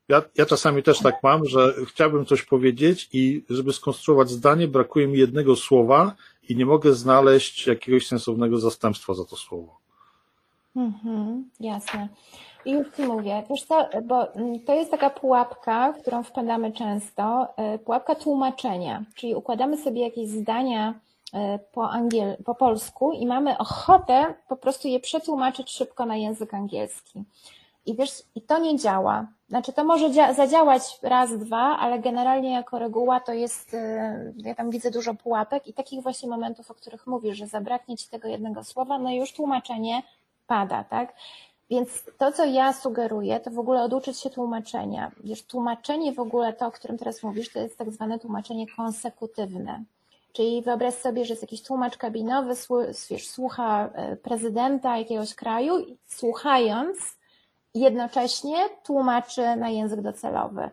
Ja, ja czasami też tak mam, że chciałbym coś powiedzieć i żeby skonstruować zdanie, brakuje mi jednego słowa i nie mogę znaleźć jakiegoś sensownego zastępstwa za to słowo. Mhm, jasne. I już Ci mówię, wiesz co, bo to jest taka pułapka, w którą wpadamy często, e, pułapka tłumaczenia, czyli układamy sobie jakieś zdania po, angiel, po polsku i mamy ochotę po prostu je przetłumaczyć szybko na język angielski. I wiesz, i to nie działa. Znaczy, to może zadziałać raz, dwa, ale generalnie jako reguła to jest, e, ja tam widzę dużo pułapek i takich właśnie momentów, o których mówisz, że zabraknie ci tego jednego słowa, no już tłumaczenie pada, tak? więc to, co ja sugeruję, to w ogóle oduczyć się tłumaczenia. Wiesz, tłumaczenie w ogóle to, o którym teraz mówisz, to jest tak zwane tłumaczenie konsekutywne. Czyli wyobraź sobie, że jest jakiś tłumacz kabinowy, słucha e, prezydenta jakiegoś kraju słuchając jednocześnie tłumaczy na język docelowy.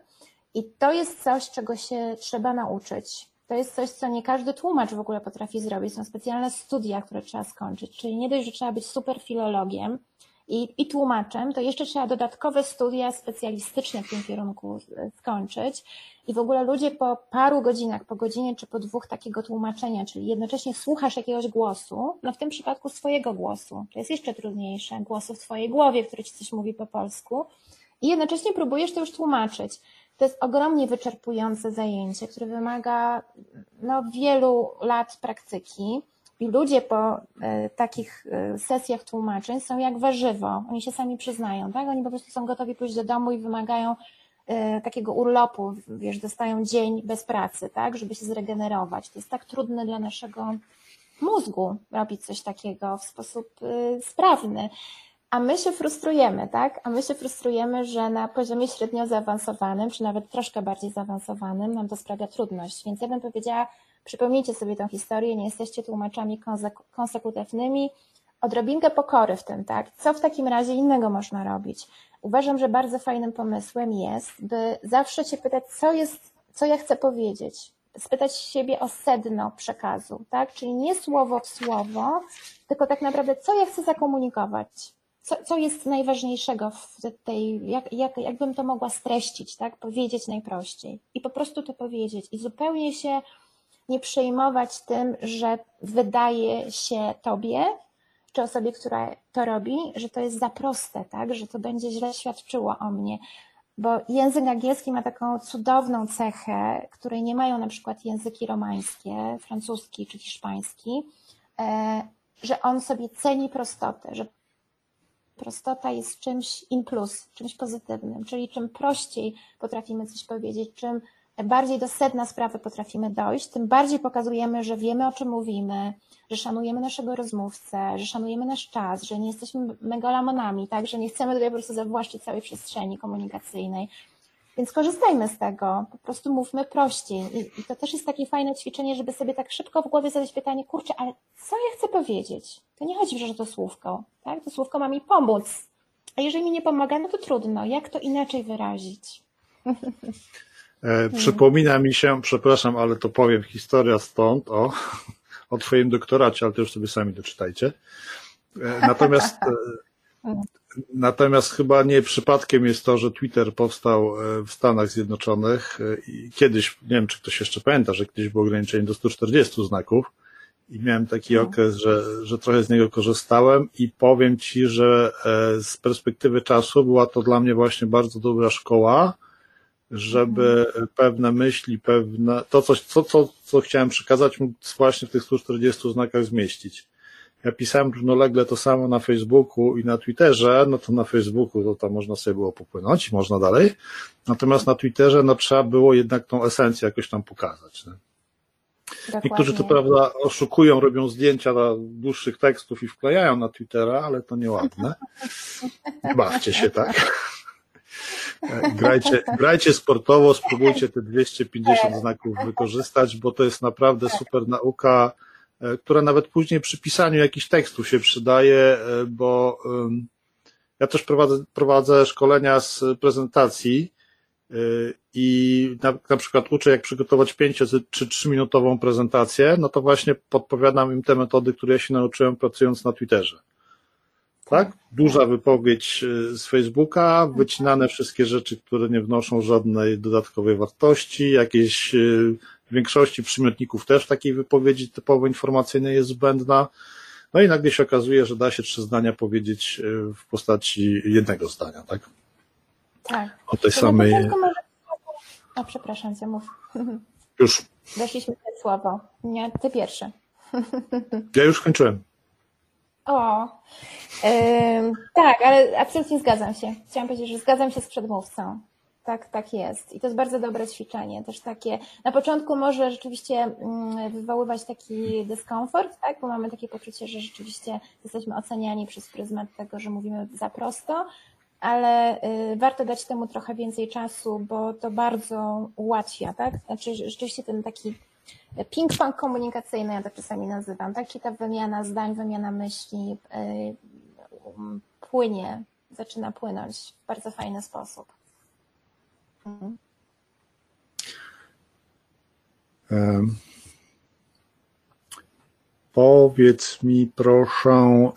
I to jest coś, czego się trzeba nauczyć. To jest coś, co nie każdy tłumacz w ogóle potrafi zrobić. Są specjalne studia, które trzeba skończyć. Czyli nie dość, że trzeba być super filologiem, i, i tłumaczem, to jeszcze trzeba dodatkowe studia specjalistyczne w tym kierunku skończyć. I w ogóle ludzie po paru godzinach, po godzinie czy po dwóch takiego tłumaczenia, czyli jednocześnie słuchasz jakiegoś głosu, no w tym przypadku swojego głosu, to jest jeszcze trudniejsze, głosu w twojej głowie, który ci coś mówi po polsku, i jednocześnie próbujesz to już tłumaczyć. To jest ogromnie wyczerpujące zajęcie, które wymaga no, wielu lat praktyki. I ludzie po e, takich e, sesjach tłumaczeń są jak warzywo. Oni się sami przyznają, tak? Oni po prostu są gotowi pójść do domu i wymagają e, takiego urlopu, wiesz, dostają dzień bez pracy, tak? Żeby się zregenerować. To jest tak trudne dla naszego mózgu robić coś takiego w sposób sprawny. A my się frustrujemy, tak? A my się frustrujemy, że na poziomie średnio zaawansowanym, czy nawet troszkę bardziej zaawansowanym, nam to sprawia trudność. Więc ja bym powiedziała, Przypomnijcie sobie tę historię, nie jesteście tłumaczami konsekutywnymi. Odrobinkę pokory w tym, tak? Co w takim razie innego można robić? Uważam, że bardzo fajnym pomysłem jest, by zawsze się pytać, co jest, co ja chcę powiedzieć. Spytać siebie o sedno przekazu, tak? Czyli nie słowo w słowo, tylko tak naprawdę, co ja chcę zakomunikować. Co, co jest najważniejszego w tej, jak, jak, jakbym to mogła streścić, tak? Powiedzieć najprościej. I po prostu to powiedzieć. I zupełnie się nie przejmować tym, że wydaje się tobie, czy osobie, która to robi, że to jest za proste, tak? że to będzie źle świadczyło o mnie. Bo język angielski ma taką cudowną cechę, której nie mają na przykład języki romańskie, francuski czy hiszpański, e, że on sobie ceni prostotę, że prostota jest czymś in plus, czymś pozytywnym, czyli czym prościej potrafimy coś powiedzieć, czym bardziej do sedna sprawy potrafimy dojść, tym bardziej pokazujemy, że wiemy o czym mówimy, że szanujemy naszego rozmówcę, że szanujemy nasz czas, że nie jesteśmy megalomanami, tak, że nie chcemy tutaj po prostu zawłaszczyć całej przestrzeni komunikacyjnej. Więc korzystajmy z tego, po prostu mówmy prościej. I, I, to też jest takie fajne ćwiczenie, żeby sobie tak szybko w głowie zadać pytanie, kurczę, ale co ja chcę powiedzieć? To nie chodzi, że to słówko, tak? To słówko ma mi pomóc. A jeżeli mi nie pomaga, no to trudno. Jak to inaczej wyrazić? E, przypomina mi się, przepraszam, ale to powiem, historia stąd, o, o twoim doktoracie, ale to już sobie sami doczytajcie. E, natomiast, e, natomiast chyba nie przypadkiem jest to, że Twitter powstał w Stanach Zjednoczonych i kiedyś, nie wiem, czy ktoś jeszcze pamięta, że kiedyś było ograniczenie do 140 znaków i miałem taki no. okres, że, że trochę z niego korzystałem i powiem Ci, że z perspektywy czasu była to dla mnie właśnie bardzo dobra szkoła, żeby pewne myśli, pewne, to coś, co, co, co chciałem przekazać, mógł właśnie w tych 140 znakach zmieścić. Ja pisałem równolegle to samo na Facebooku i na Twitterze, no to na Facebooku to tam można sobie było popłynąć, można dalej. Natomiast na Twitterze no trzeba było jednak tą esencję jakoś tam pokazać. Nie? Niektórzy to prawda oszukują, robią zdjęcia dłuższych tekstów i wklejają na Twittera, ale to nieładne. Nie bawcie się tak. Grajcie, grajcie sportowo, spróbujcie te 250 znaków wykorzystać, bo to jest naprawdę super nauka, e, która nawet później przy pisaniu jakichś tekstów się przydaje, e, bo ja też prowadzę, prowadzę szkolenia z prezentacji e, i na, na przykład uczę, jak przygotować 5 czy 3 minutową prezentację, no to właśnie podpowiadam im te metody, które ja się nauczyłem pracując na Twitterze tak? Duża wypowiedź y, z Facebooka, wycinane wszystkie rzeczy, które nie wnoszą żadnej dodatkowej wartości, jakieś y, w większości przymiotników też takiej wypowiedzi typowo informacyjnej jest zbędna. No i nagle się okazuje, że da się trzy zdania powiedzieć y, w postaci jednego zdania, tak? Tak. O tej samej. O, przepraszam cię, mów. Już. Weszliśmy w słowo. Nie, ty pierwszy. Ja już kończyłem. O, tak, ale absolutnie zgadzam się. Chciałam powiedzieć, że zgadzam się z przedmówcą. tak, tak jest. I to jest bardzo dobre ćwiczenie. Też takie, na początku może rzeczywiście mm, wywoływać taki dyskomfort, tak? Bo mamy takie poczucie, że rzeczywiście jesteśmy oceniani przez pryzmat tego, że mówimy za prosto, ale y, warto dać temu trochę więcej czasu, bo to bardzo ułatwia, tak? Znaczy rzeczywiście ten taki ping-pong komunikacyjny, ja to czasami nazywam, tak? Czyli ta wymiana zdań, wymiana myśli y, płynie, zaczyna płynąć w bardzo fajny sposób. Um. Powiedz mi proszę,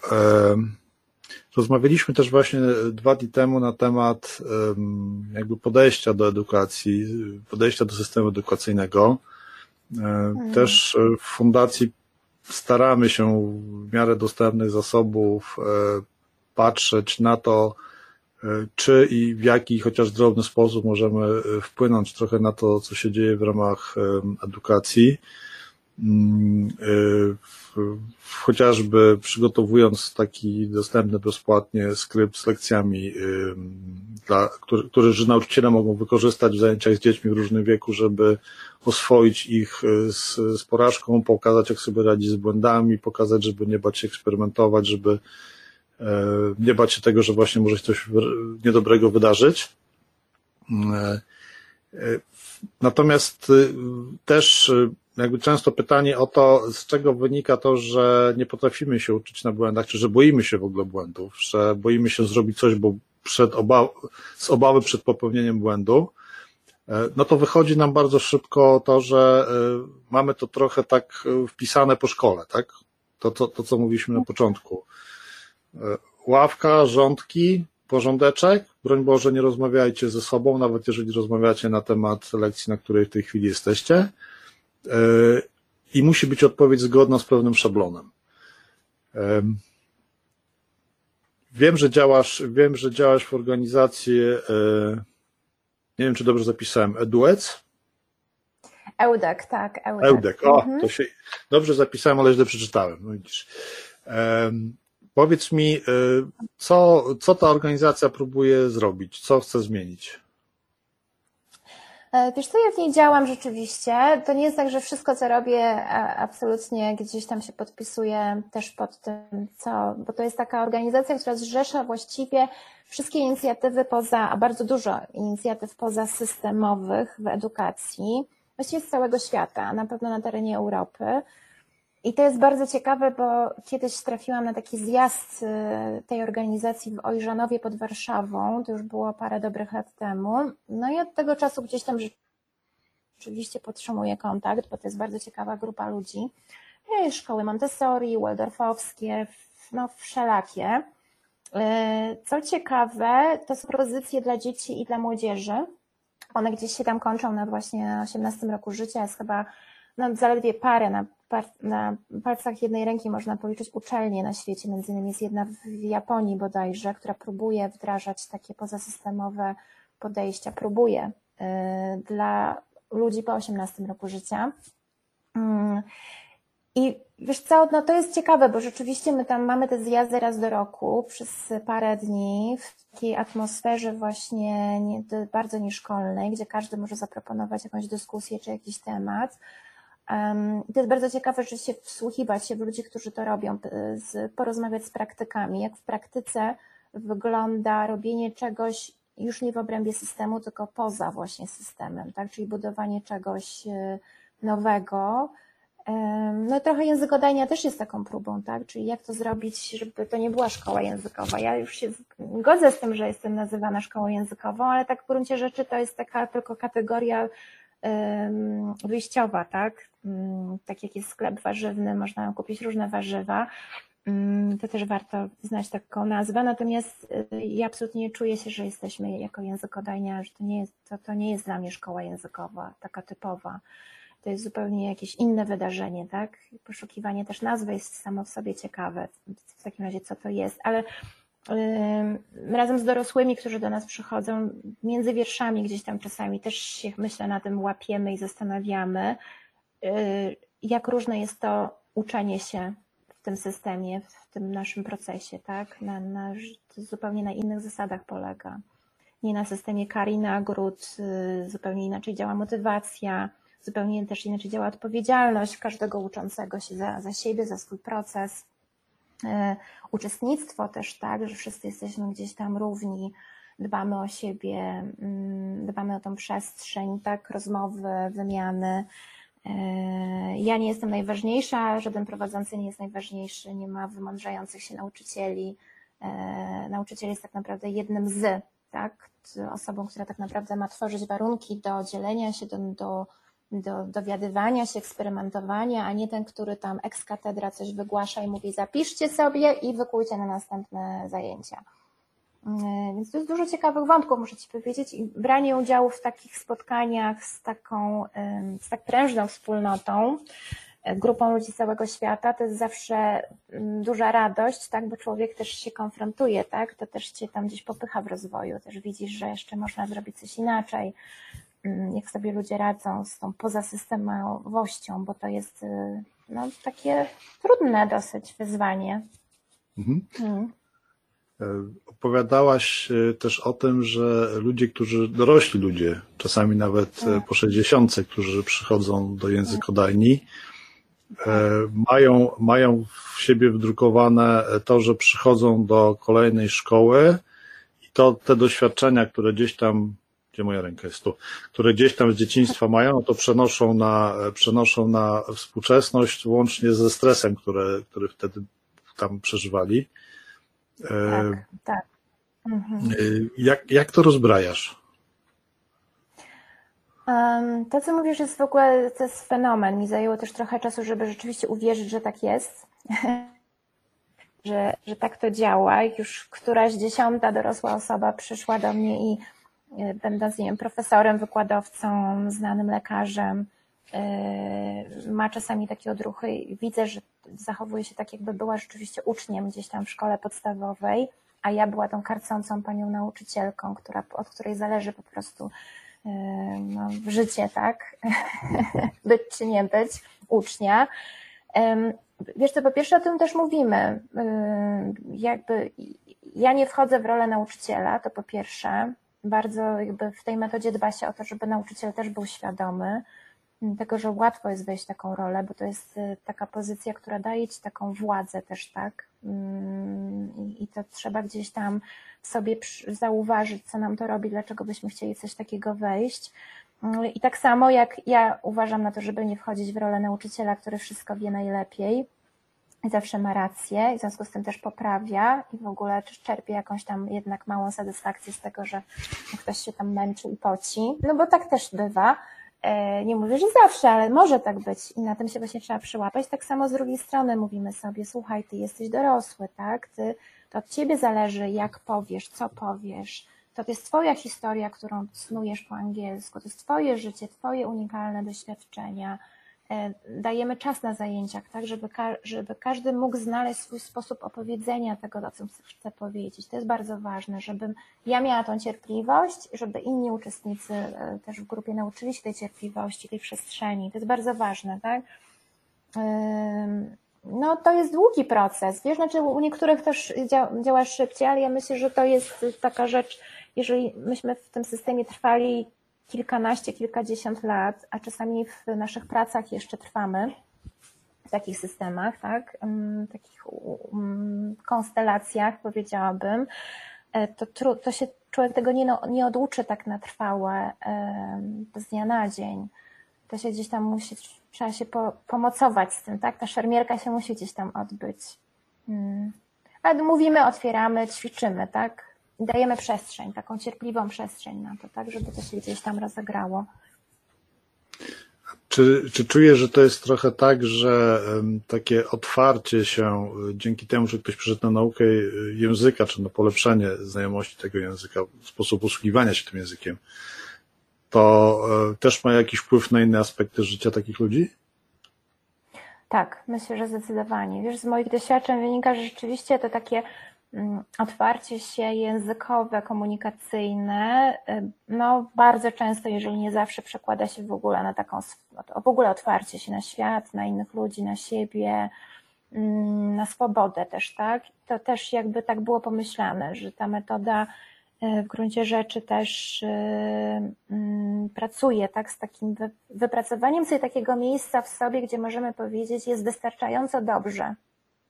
rozmawialiśmy też właśnie dwa dni temu na temat jakby podejścia do edukacji, podejścia do systemu edukacyjnego. Mhm. Też w fundacji staramy się w miarę dostępnych zasobów e, patrzeć na to, e, czy i w jaki chociaż drobny sposób możemy e, wpłynąć trochę na to, co się dzieje w ramach edukacji. Chociażby przygotowując taki dostępny bezpłatnie skrypt z lekcjami, dla, który, który nauczyciele mogą wykorzystać w zajęciach z dziećmi w różnym wieku, żeby oswoić ich y, z, z porażką, pokazać jak sobie radzić z błędami, pokazać, żeby nie bać się eksperymentować, żeby e, nie bać się tego, że właśnie może się coś niedobrego wydarzyć. E, natomiast y, też y, jakby często pytanie o to, z czego wynika to, że nie potrafimy się uczyć na błędach, czy że boimy się w ogóle błędów, że boimy się zrobić coś, bo przed oba z obawy przed popełnieniem błędu, e, no to wychodzi nam bardzo szybko to, że e, mamy to trochę tak e, wpisane po szkole, tak? To, to, to co mówiliśmy na początku. Ławka, rządki, porządeczek, broń Boże nie rozmawiajcie ze sobą, nawet jeżeli rozmawiacie na temat lekcji, na której w tej chwili jesteście i musi być odpowiedź zgodna z pewnym szablonem. Wiem, że działasz, wiem, że działasz w organizacji, e, nie wiem, czy dobrze zapisałem, EduEC? Eudek, tak. Eudek, Eudek. o, mhm. to się dobrze zapisałem, ale źle przeczytałem. No widzisz. Powiedz mi, e, co, co ta organizacja próbuje zrobić, co chce zmienić? E, wiesz co, ja w niej działam rzeczywiście. To nie jest tak, że wszystko, co robię, absolutnie gdzieś tam się podpisuje też pod tym, co, bo to jest taka organizacja, która zrzesza właściwie wszystkie inicjatywy poza, a bardzo dużo inicjatyw pozasystemowych w edukacji, właściwie z całego świata, na pewno na terenie Europy. I to jest bardzo ciekawe, bo kiedyś trafiłam na taki zjazd y, tej organizacji w Ojżanowie pod Warszawą, to już było parę dobrych lat temu. No i od tego czasu gdzieś tam rzeczywiście podtrzymuję kontakt, bo to jest bardzo ciekawa grupa ludzi. Szkoły Montessori, Waldorfowskie, no wszelakie. Y, co ciekawe, to są propozycje dla dzieci i dla młodzieży. One gdzieś się tam kończą na właśnie 18 roku życia, jest chyba no, zaledwie parę na na palcach jednej ręki można policzyć uczelnie na świecie, między innymi jest jedna w Japonii bodajże, która próbuje wdrażać takie pozasystemowe podejścia, próbuje y, dla ludzi po 18 roku życia. Mm. I wiesz co, no to jest ciekawe, bo rzeczywiście my tam mamy te zjazdy raz do roku przez parę dni w takiej atmosferze właśnie nie, bardzo nieszkolnej, gdzie każdy może zaproponować jakąś dyskusję czy jakiś temat. To jest bardzo ciekawe, się wsłuchiwać się w ludzi, którzy to robią, porozmawiać z praktykami, jak w praktyce wygląda robienie czegoś już nie w obrębie systemu, tylko poza właśnie systemem, tak? Czyli budowanie czegoś e, nowego. No trochę językodajnia też jest taką próbą, tak? Czyli jak to zrobić, żeby to nie była szkoła językowa. Ja już się godzę z tym, że jestem nazywana szkołą językową, ale tak w gruncie rzeczy to jest taka tylko kategoria wyjściowa, tak? Mm, tak jak jest sklep warzywny, można kupić różne warzywa, mm, to też warto znać taką nazwę, natomiast y, ja absolutnie nie czuję się, że jesteśmy jako językodajnia, że to nie jest, to, to nie jest dla mnie szkoła językowa, taka typowa. To jest zupełnie jakieś inne wydarzenie, tak? Poszukiwanie też nazwy jest samo w sobie ciekawe, w takim razie co to jest, ale razem z dorosłymi, którzy do nas przychodzą, między wierszami gdzieś tam czasami też się myślę na tym łapiemy i zastanawiamy, jak różne jest to uczenie się w tym systemie, w tym naszym procesie, tak? Na, na, zupełnie na innych zasadach polega. nie na systemie kar i nagród, zupełnie inaczej działa motywacja, zupełnie też inaczej działa odpowiedzialność każdego uczącego się za, za siebie, za swój proces. Uczestnictwo też tak, że wszyscy jesteśmy gdzieś tam równi, dbamy o siebie, mm, dbamy o tą przestrzeń, tak, rozmowy, wymiany. E, ja nie jestem najważniejsza, żaden prowadzący nie jest najważniejszy, nie ma wymądrzających się nauczycieli. E, nauczyciel jest tak naprawdę jednym z, tak, osobą, która tak naprawdę ma tworzyć warunki do dzielenia się, do, do, do dowiadywania się, eksperymentowania, a nie ten, który tam ex katedra coś wygłasza i mówi zapiszcie sobie i wykujcie na następne zajęcia. E, więc to jest dużo ciekawych wątków, muszę Ci powiedzieć. I branie udziału w takich spotkaniach z taką, z tak prężną wspólnotą, e, grupą ludzi całego świata, to jest zawsze mm, duża radość, tak, bo człowiek też się konfrontuje, tak, to też Cię tam gdzieś popycha w rozwoju, też widzisz, że jeszcze można zrobić coś inaczej, mm, jak sobie ludzie radzą z tą pozasystemowością, bo to jest y, no, takie trudne dosyć wyzwanie. Mhm. Mhm. E, opowiadałaś e, też o tym, że ludzie, którzy, dorośli ludzie, czasami nawet e, po 60, którzy przychodzą do językodajni, mają, mają w siebie wdrukowane to, że przychodzą do kolejnej szkoły i to te doświadczenia, które gdzieś tam, gdzie moja ręka jest tu, które gdzieś tam z dzieciństwa mają, no to przenoszą na, przenoszą na współczesność łącznie ze stresem, który, który wtedy tam przeżywali. Tak, tak. Mhm. Jak, jak to rozbrajasz? To, co mówisz, jest w ogóle to jest fenomen. Mi zajęło też trochę czasu, żeby rzeczywiście uwierzyć, że tak jest, że, że tak to działa. Już któraś dziesiąta dorosła osoba przyszła do mnie i e, będąc, nie wiem, profesorem, wykładowcą, znanym lekarzem, e, ma czasami takie odruchy i widzę, że zachowuje się tak, jakby była rzeczywiście uczniem gdzieś tam w szkole podstawowej, a ja była tą karcącą panią nauczycielką, która, od której zależy po prostu e, no, życie, tak? być czy nie być ucznia. Wiesz co, po pierwsze o tym też mówimy. Jakby ja nie wchodzę w rolę nauczyciela, to po pierwsze. Bardzo jakby w tej metodzie dba się o to, żeby nauczyciel też był świadomy, tego, że łatwo jest wejść w taką rolę, bo to jest y, taka pozycja, która daje ci taką władzę też, tak? Mm, I to trzeba gdzieś tam sobie zauważyć, co nam to robi, dlaczego byśmy chcieli coś takiego wejść. Mm, I tak samo jak ja uważam na to, żeby nie wchodzić w rolę nauczyciela, który wszystko wie najlepiej, i zawsze ma rację, i w związku z tym też poprawia i w ogóle czerpie jakąś tam jednak małą satysfakcję z tego, że ktoś się tam męczy i poci. No bo tak też bywa nie mówię, że zawsze, ale może tak być i na tym się właśnie trzeba przyłapać. Tak samo z drugiej strony mówimy sobie, słuchaj, ty jesteś dorosły, tak? Ty, to od ciebie zależy, jak powiesz, co powiesz. To jest twoja historia, którą snujesz po angielsku, to jest twoje życie, twoje unikalne doświadczenia E, dajemy czas na zajęciach, tak, żeby, ka żeby każdy mógł znaleźć swój sposób opowiedzenia tego, o czym chce powiedzieć. To jest bardzo ważne, żebym ja miała tą cierpliwość, żeby inni uczestnicy e, też w grupie nauczyli się tej cierpliwości, tej przestrzeni. To jest bardzo ważne, tak? No, to jest długi proces. Wiesz, znaczy u niektórych też działa szybciej, ale ja myślę, że to jest taka rzecz, jeżeli myśmy w tym systemie trwali kilkanaście, kilkadziesiąt lat, a czasami w naszych pracach jeszcze trwamy w takich systemach, tak, takich konstelacjach, powiedziałabym, e, to, to się człowiek tego nie, no, nie oduczy tak na trwałe z dnia na dzień. To się gdzieś tam musi, trzeba się po, pomocować z tym, tak? Ta szermierka się musi gdzieś tam odbyć. Hmm. Ale mówimy, otwieramy, ćwiczymy, tak? Dajemy przestrzeń, taką cierpliwą przestrzeń na to, tak, żeby to się gdzieś tam rozegrało. Czy, czy czujesz, że to jest trochę tak, że takie otwarcie się dzięki temu, że ktoś przyszedł na naukę języka, czy na polepszenie znajomości tego języka, sposób usługiwania się tym językiem, to e, też ma jakiś wpływ na inne aspekty życia takich ludzi? Tak, myślę, że zdecydowanie. Wiesz, z moich doświadczeń wynika, że rzeczywiście to takie otwarcie się językowe, komunikacyjne, y, no bardzo często, jeżeli nie zawsze przekłada się w ogóle na taką, w ogóle otwarcie się na świat, na innych ludzi, na siebie, mm, na swobodę też, tak? To też jakby tak było pomyślane, że ta metoda w gruncie rzeczy też mm, pracuje tak, z takim wypracowaniem sobie takiego miejsca w sobie, gdzie możemy powiedzieć, jest wystarczająco dobrze.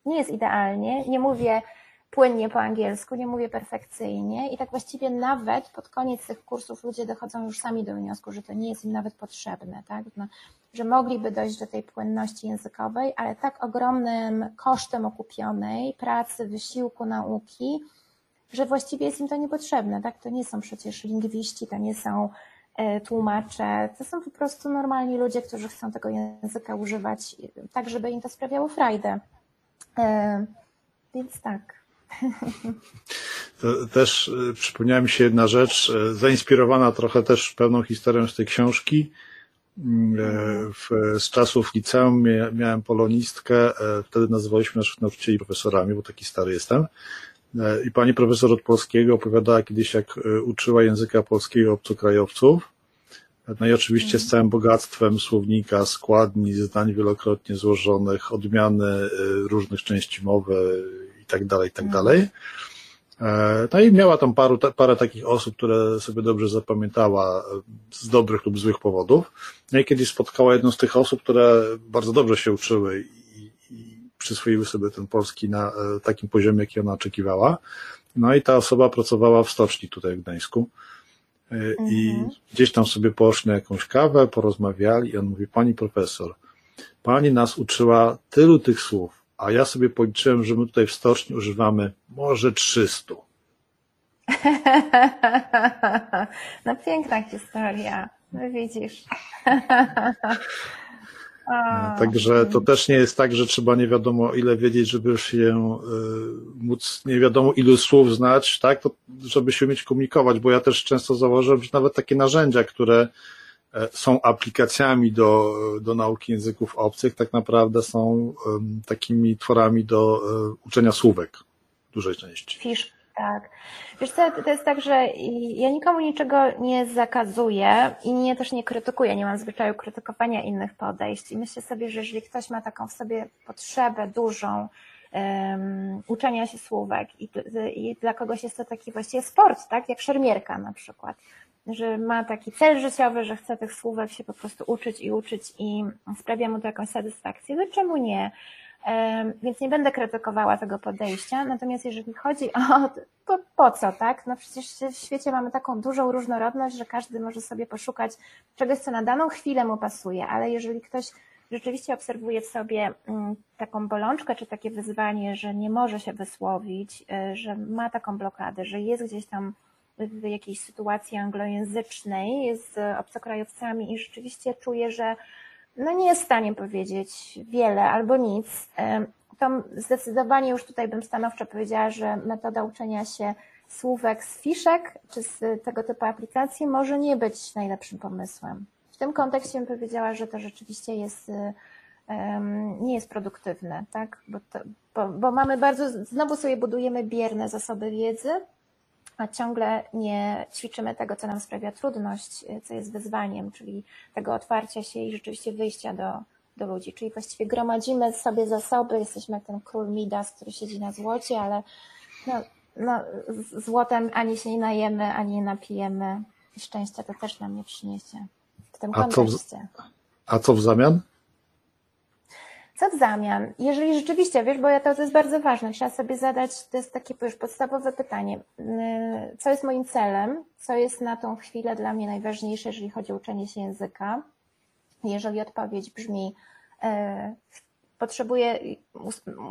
Nie jest idealnie, nie mówię płynnie po angielsku, nie mówię perfekcyjnie i tak właściwie nawet pod koniec tych kursów ludzie dochodzą już sami do wniosku, że to nie jest im nawet potrzebne, tak? No, że mogliby dojść do tej płynności językowej, ale tak ogromnym kosztem okupionej pracy, wysiłku, nauki, że właściwie jest im to niepotrzebne, tak? To nie są przecież lingwiści, to nie są e, tłumacze, to są po prostu normalni ludzie, którzy chcą tego języka używać tak, żeby im to sprawiało frajdę. E, więc tak. To też e, przypomniała mi się jedna rzecz, zainspirowana trochę też pewną historią z tej książki. Mm, w, z czasów liceum miałem polonistkę, wtedy nazywaliśmy naszych nauczycieli profesorami, bo taki stary jestem. I pani profesor od polskiego opowiadała kiedyś, jak uczyła języka polskiego obcokrajowców. No i oczywiście z całym bogactwem słownika, składni, zdań wielokrotnie złożonych, odmiany różnych części mowy tak dalej, i tak mhm. dalej. No i miała tam paru, parę takich osób, które sobie dobrze zapamiętała z dobrych lub złych powodów. No i kiedyś spotkała jedną z tych osób, które bardzo dobrze się uczyły przyswoiły sobie ten polski na e, takim poziomie, jaki ona oczekiwała. No i ta osoba pracowała w stoczni tutaj w Gdańsku. E, I mhm. gdzieś tam sobie poszli jakąś kawę, porozmawiali i on mówi, pani profesor, pani nas uczyła tylu tych słów, a ja sobie policzyłem, że my tutaj w stoczni używamy może 300. No piękna historia. No widzisz. Także to też nie jest tak, że trzeba nie wiadomo ile wiedzieć, żeby się y, móc nie wiadomo ilu słów znać, tak, to, żeby się umieć komunikować, bo ja też często zauważyłem, że nawet takie narzędzia, które są aplikacjami do, do nauki języków obcych, tak naprawdę są takimi tworami do e, uczenia słówek w dużej części. Fisz tak. Wiesz co, to jest tak, że ja nikomu niczego nie zakazuję i nie, też nie krytykuję, nie mam zwyczaju krytykowania innych podejść. I myślę sobie, że jeżeli ktoś ma taką w sobie potrzebę dużą um, uczenia się słówek i, i dla kogoś jest to taki właściwie sport, tak, jak szermierka na przykład, że ma taki cel życiowy, że chce tych słówek się po prostu uczyć i uczyć i sprawia mu to jakąś satysfakcję, to czemu nie? Więc nie będę krytykowała tego podejścia. Natomiast jeżeli chodzi o to po co, tak? No przecież w świecie mamy taką dużą różnorodność, że każdy może sobie poszukać czegoś, co na daną chwilę mu pasuje, ale jeżeli ktoś rzeczywiście obserwuje w sobie mm, taką bolączkę czy takie wyzwanie, że nie może się wysłowić, y, że ma taką blokadę, że jest gdzieś tam w jakiejś sytuacji anglojęzycznej, z obcokrajowcami i rzeczywiście czuje, że no nie jest w stanie powiedzieć wiele albo nic, to zdecydowanie już tutaj bym stanowczo powiedziała, że metoda uczenia się słówek z fiszek czy z tego typu aplikacji może nie być najlepszym pomysłem. W tym kontekście bym powiedziała, że to rzeczywiście jest, nie jest produktywne, tak? Bo, to, bo, bo mamy bardzo, znowu sobie budujemy bierne zasoby wiedzy, a ciągle nie ćwiczymy tego, co nam sprawia trudność, co jest wyzwaniem, czyli tego otwarcia się i rzeczywiście wyjścia do, do ludzi. Czyli właściwie gromadzimy sobie zasoby, jesteśmy jak ten król Midas, który siedzi na złocie, ale no, no, złotem ani się nie najemy, ani nie napijemy. I szczęścia to też nam nie przyniesie w tym a kontekście. Co w, a co w zamian? Co w zamian? Jeżeli rzeczywiście, wiesz, bo ja to, to jest bardzo ważne, trzeba sobie zadać, to jest takie już podstawowe pytanie, y, co jest moim celem, co jest na tą chwilę dla mnie najważniejsze, jeżeli chodzi o uczenie się języka. Jeżeli odpowiedź brzmi, y, potrzebuję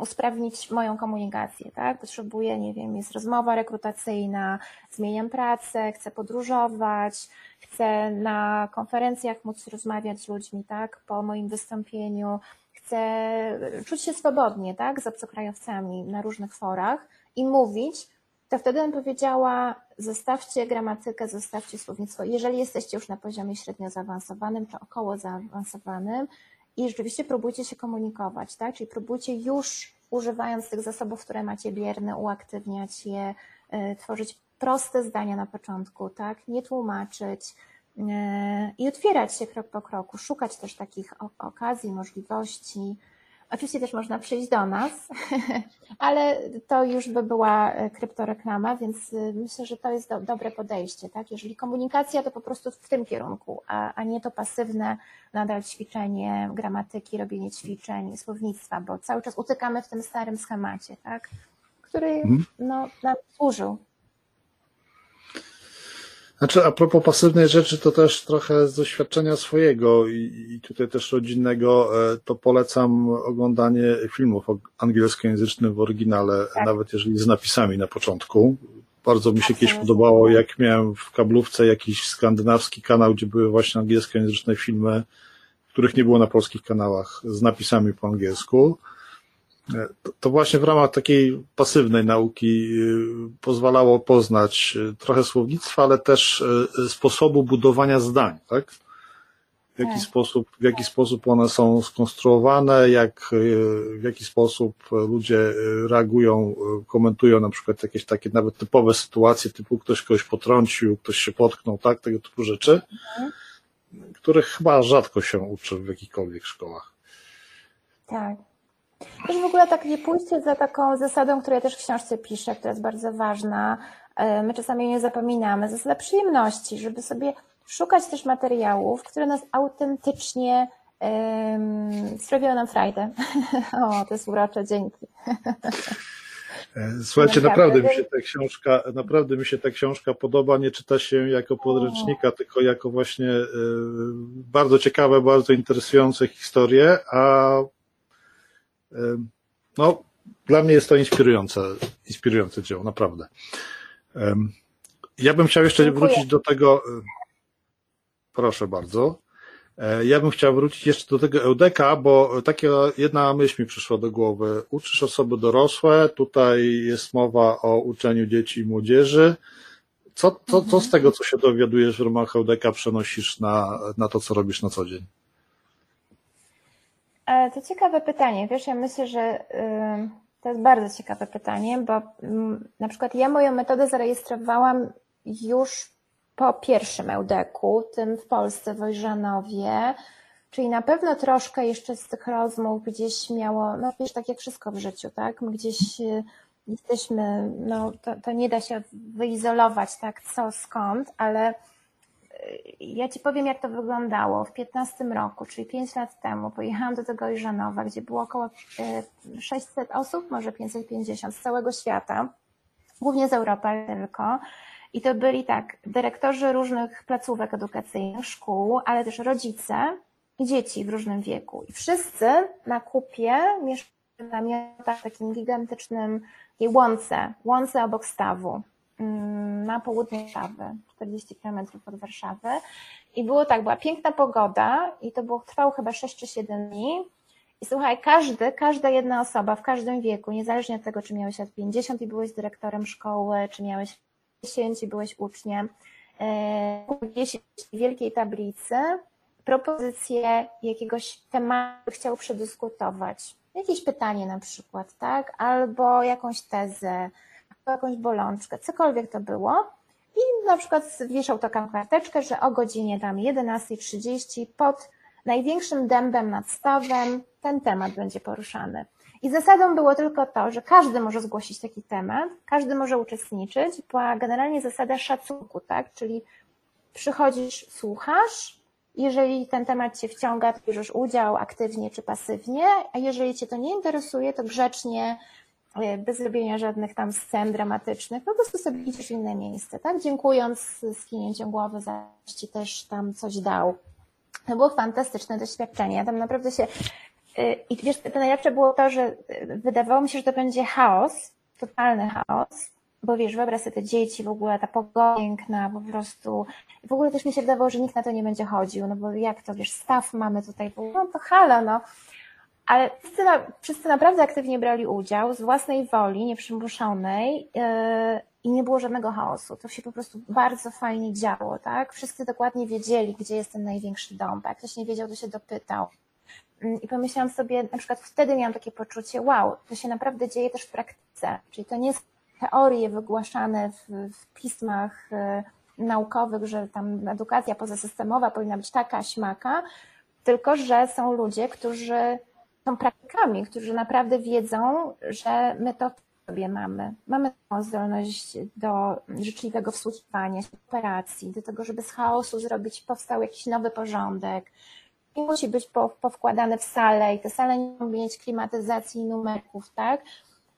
usprawnić moją komunikację, tak? Potrzebuję, nie wiem, jest rozmowa rekrutacyjna, zmieniam pracę, chcę podróżować, chcę na konferencjach móc rozmawiać z ludźmi, tak? Po moim wystąpieniu, chce czuć się swobodnie, tak, z obcokrajowcami na różnych forach i mówić, to wtedy bym powiedziała, zostawcie gramatykę, zostawcie słownictwo. Jeżeli jesteście już na poziomie średnio zaawansowanym, czy około zaawansowanym i rzeczywiście próbujcie się komunikować, tak, czyli próbujcie już używając tych zasobów, które macie bierne, uaktywniać je, y, tworzyć proste zdania na początku, tak, nie tłumaczyć, i otwierać się krok po kroku, szukać też takich okazji, możliwości. Oczywiście też można przyjść do nas, ale to już by była e, kryptoreklama, więc e, myślę, że to jest do, dobre podejście. Tak? Jeżeli komunikacja, to po prostu w tym kierunku, a, a nie to pasywne nadal ćwiczenie gramatyki, robienie ćwiczeń, słownictwa, bo cały czas utykamy w tym starym schemacie, tak? który mhm. no, nam służył znaczy, a propos pasywnej rzeczy, to też trochę z doświadczenia swojego i, i tutaj też rodzinnego, e, to polecam oglądanie filmów angielskojęzycznych w oryginale, tak. nawet jeżeli z napisami na początku. Bardzo mi się kiedyś podobało, jak miałem w kablówce jakiś skandynawski kanał, gdzie były właśnie angielskojęzyczne filmy, których nie było na polskich kanałach, z napisami po angielsku. To właśnie w ramach takiej pasywnej nauki y, pozwalało poznać y, trochę słownictwa, ale też y, sposobu budowania zdań, tak? W jaki, tak. sposób, w jaki sposób one są skonstruowane, jak, w jaki sposób ludzie reagują, komentują na przykład jakieś takie nawet typowe sytuacje, typu ktoś kogoś potrącił, ktoś się potknął, tak? Tego typu rzeczy, mhm. których chyba rzadko się uczy w jakichkolwiek szkołach. Tak. Też w ogóle takie pójście za taką zasadą, którą ja też w książce piszę, która jest bardzo ważna, e, my czasami nie zapominamy, zasada przyjemności, żeby sobie szukać też materiałów, które nas autentycznie um, sprawiają nam frajdę. o, to jest urocze, dzięki. E, słuchajcie, naprawdę mi się ta książka, naprawdę mi się ta książka podoba. Nie czyta się jako podręcznika, tylko jako właśnie e, bardzo ciekawe, bardzo interesujące historie, a no, dla mnie jest to inspirujące, inspirujące dzieło, naprawdę. Ja bym chciał jeszcze Dziękuję. wrócić do tego, proszę bardzo. E, ja bym chciał wrócić jeszcze do tego Eudeka, bo taka jedna myśl mi przyszła do głowy. Uczysz osoby dorosłe, tutaj jest mowa o uczeniu dzieci i młodzieży. Co, co, co z tego, co się dowiadujesz w ramach Eudeka, przenosisz na, na to, co robisz na co dzień? E, to ciekawe pytanie. Wiesz, ja myślę, że to jest bardzo ciekawe pytanie, bo mm, na przykład ja moją metodę zarejestrowałam już po pierwszym Eudeku, tym w Polsce, w Ojżanowie, czyli na pewno troszkę jeszcze z tych rozmów gdzieś miało, no wiesz, tak jak wszystko w życiu, tak? My gdzieś y, jesteśmy, no to, to nie da się wyizolować, tak, co, skąd, ale ja Ci powiem, jak to wyglądało. W 15 roku, czyli 5 lat temu, pojechałam do tego Iżanowa, gdzie było około 600 e, osób, może 550 z całego świata, głównie z Europy tylko. I to byli tak, dyrektorzy różnych placówek edukacyjnych, szkół, ale też rodzice i dzieci w różnym wieku. I wszyscy na kupie mieszkali w namiotach takim gigantycznym łące, łące obok stawu. Mm, na południe Warszawy, 40 km od Warszawy. I było tak, była piękna pogoda i to było, trwało chyba 6 czy 7 dni. I słuchaj, każdy, każda jedna osoba w każdym wieku, niezależnie od tego, czy miałeś lat 50 i byłeś dyrektorem szkoły, czy miałeś 10 i byłeś uczniem, gdzieś w wielkiej tablicy propozycję jakiegoś tematu chciał przedyskutować. Jakieś pytanie na przykład, tak? Albo jakąś tezę, jakąś bolączkę, cokolwiek to było. I na przykład wieszał taką karteczkę, że o godzinie tam 11.30 pod największym dębem nad stawem ten temat będzie poruszany. I zasadą było tylko to, że każdy może zgłosić taki temat, każdy może uczestniczyć. Była generalnie zasada szacunku, tak? Czyli przychodzisz, słuchasz, jeżeli ten temat Cię wciąga, to bierzesz udział aktywnie czy pasywnie, a jeżeli Cię to nie interesuje, to grzecznie bez robienia żadnych tam scen dramatycznych, po prostu sobie idziesz w inne miejsce, tak? Dziękując skinięciem głowy za ci też tam coś dał. To było fantastyczne doświadczenie. Ja tam naprawdę się e, i wiesz, to najlepsze było to, że e, wydawało mi się, że to będzie chaos, totalny chaos, bo wiesz, wyobraź sobie te dzieci, w ogóle ta pogoda piękna, po prostu. W ogóle też mi się wydawało, że nikt na to nie będzie chodził, no bo jak to, wiesz, staw mamy tutaj, no to halo, no ale wszyscy, wszyscy naprawdę aktywnie brali udział z własnej woli, nieprzymuszonej yy, i nie było żadnego chaosu. To się po prostu bardzo fajnie działo, tak? Wszyscy dokładnie wiedzieli, gdzie jest ten największy dom. Jak ktoś nie wiedział, to się dopytał. Yy, I pomyślałam sobie, na przykład wtedy miałam takie poczucie, wow, to się naprawdę dzieje też w praktyce. Czyli to nie jest teorie wygłaszane w, w pismach yy, naukowych, że tam edukacja pozasystemowa powinna być taka, śmaka, tylko że są ludzie, którzy są praktykami, którzy naprawdę wiedzą, że my to sobie mamy. Mamy taką zdolność do życzliwego wsłuchiwania się, operacji, do tego, żeby z chaosu zrobić, powstał jakiś nowy porządek. I musi być powkładane w salę i te sale nie muszą mieć klimatyzacji i numerków, tak?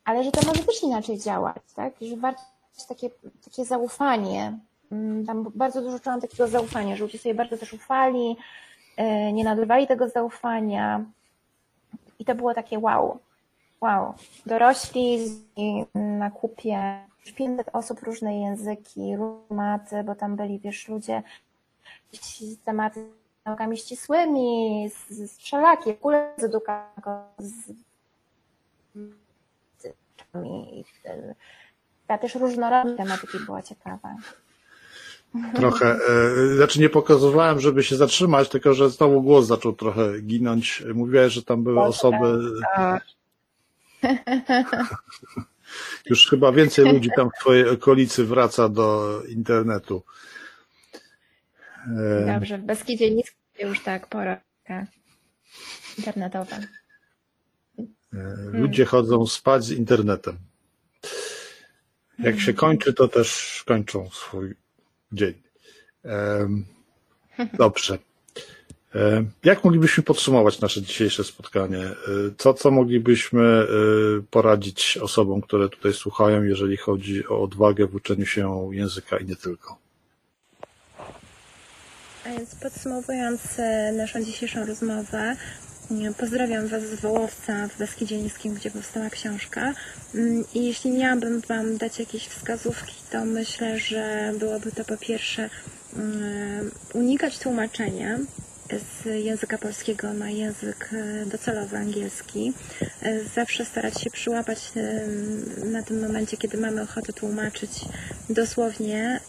Ale że to może też inaczej działać, tak? Że warto mieć takie, takie zaufanie. Mm, tam bardzo dużo czułam takiego zaufania, że ludzie sobie bardzo też ufali, e, nie nadawali tego zaufania. I to było takie wow, wow. Dorośli na kupie, 500 osób, różne języki, tematy, bo tam byli, wiesz, ludzie z tematy naukami ścisłymi, z, z wszelakie, w ogóle z edukacją, z ta też różnorodność tematyki była ciekawa. Trochę, e, znaczy nie pokazywałem, żeby się zatrzymać, tylko że znowu głos zaczął trochę ginąć. Mówiłeś, że tam były osoby. Tak. Już chyba więcej ludzi tam w Twojej okolicy wraca do internetu. E, Dobrze, w Beskidzie nic już tak pora internetowa. E, ludzie chodzą spać z internetem. Jak się kończy, to też kończą swój dzień. Dobrze. Jak moglibyśmy podsumować nasze dzisiejsze spotkanie? E, co, co moglibyśmy e, poradzić osobom, które tutaj słuchają, jeżeli chodzi o odwagę w uczeniu się języka i nie tylko? Więc podsumowując e, naszą dzisiejszą rozmowę, Pozdrawiam Was z Wołowca w Beskidzie Niskim, gdzie powstała książka. Mm, I jeśli miałabym Wam dać jakieś wskazówki, to myślę, że byłoby to po pierwsze mm, unikać tłumaczenia, z języka polskiego na język e, docelowy angielski. E, zawsze starać się przyłapać e, na tym momencie, kiedy mamy ochotę tłumaczyć dosłownie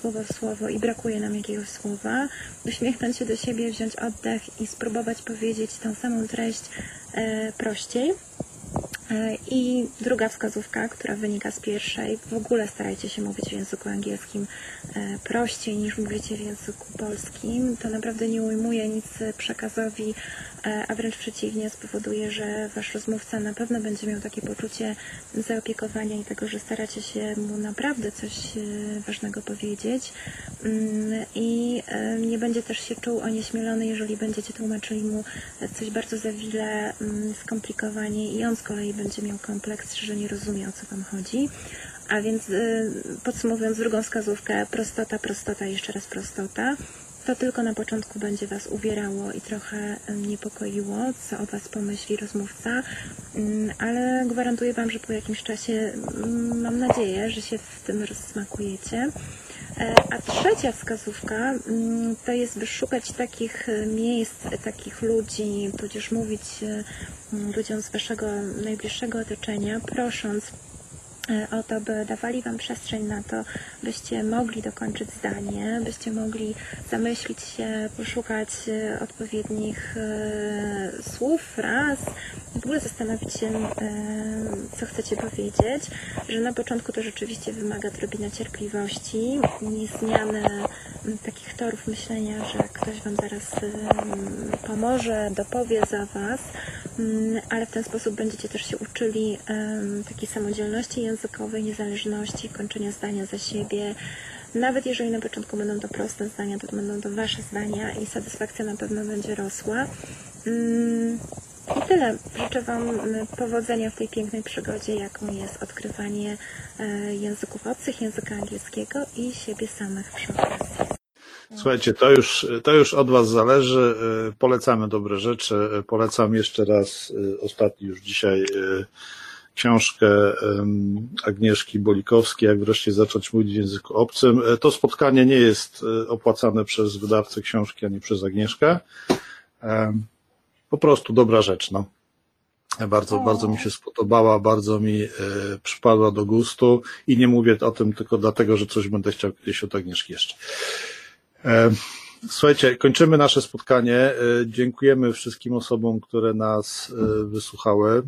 słowo w słowo i brakuje nam jakiegoś słowa, uśmiechnąć się do siebie, wziąć oddech i spróbować powiedzieć tą samą treść prościej. E, I druga wskazówka, która wynika z pierwszej, w ogóle starajcie się mówić w języku angielskim e, prościej niż mówicie w języku polskim. To naprawdę nie ujmuje nic przekazowi, e, a wręcz przeciwnie spowoduje, że wasz rozmówca na pewno będzie miał takie poczucie zaopiekowania i tego, że staracie się mu naprawdę coś ważnego powiedzieć mm, i nie będzie też się czuł onieśmielony, jeżeli będziecie tłumaczyli mu coś bardzo zawile, mm, skomplikowanie i on kolei będzie miał kompleks, że nie rozumie o co Wam chodzi. A więc y, podsumowując drugą wskazówkę, prostota, prostota, jeszcze raz prostota. To tylko na początku będzie Was uwierało i trochę niepokoiło, co o Was pomyśli rozmówca, mm, ale gwarantuję Wam, że po jakimś czasie mm, mam nadzieję, że się w tym rozsmakujecie. E, a trzecia wskazówka mm, to jest wyszukać takich e, miejsc, takich ludzi, tudzież mówić e, ludziom z Waszego najbliższego otoczenia, prosząc o to, by dawali Wam przestrzeń na to, byście mogli dokończyć zdanie, byście mogli zamyślić się, poszukać odpowiednich słów, fraz, w ogóle zastanowić się, co chcecie powiedzieć, że na początku to rzeczywiście wymaga odrobina cierpliwości, nie zmiany takich torów myślenia, że ktoś Wam zaraz pomoże, dopowie za Was, ale w ten sposób będziecie też się uczyli takiej samodzielności językowej, niezależności, kończenia zdania za siebie, nawet jeżeli na początku będą to proste zdania, to będą to Wasze zdania i satysfakcja na pewno będzie rosła. I tyle. Życzę Wam powodzenia w tej pięknej przygodzie, jaką jest odkrywanie e, języków obcych, języka angielskiego i siebie samych przy okazji. Słuchajcie, to już, to już od Was zależy. E, polecamy dobre rzeczy. E, polecam jeszcze raz ostatni już dzisiaj książkę Agnieszki Bolikowskiej, jak wreszcie zacząć mówić w języku obcym. To spotkanie nie jest opłacane przez wydawcę książki ani przez Agnieszkę po prostu dobra rzecz, no. Bardzo, bardzo mi się spodobała, bardzo mi e, przypadła do gustu i nie mówię o tym tylko dlatego, że coś będę chciał kiedyś od Agnieszki jeszcze. E, słuchajcie, kończymy nasze spotkanie. E, dziękujemy wszystkim osobom, które nas e, wysłuchały.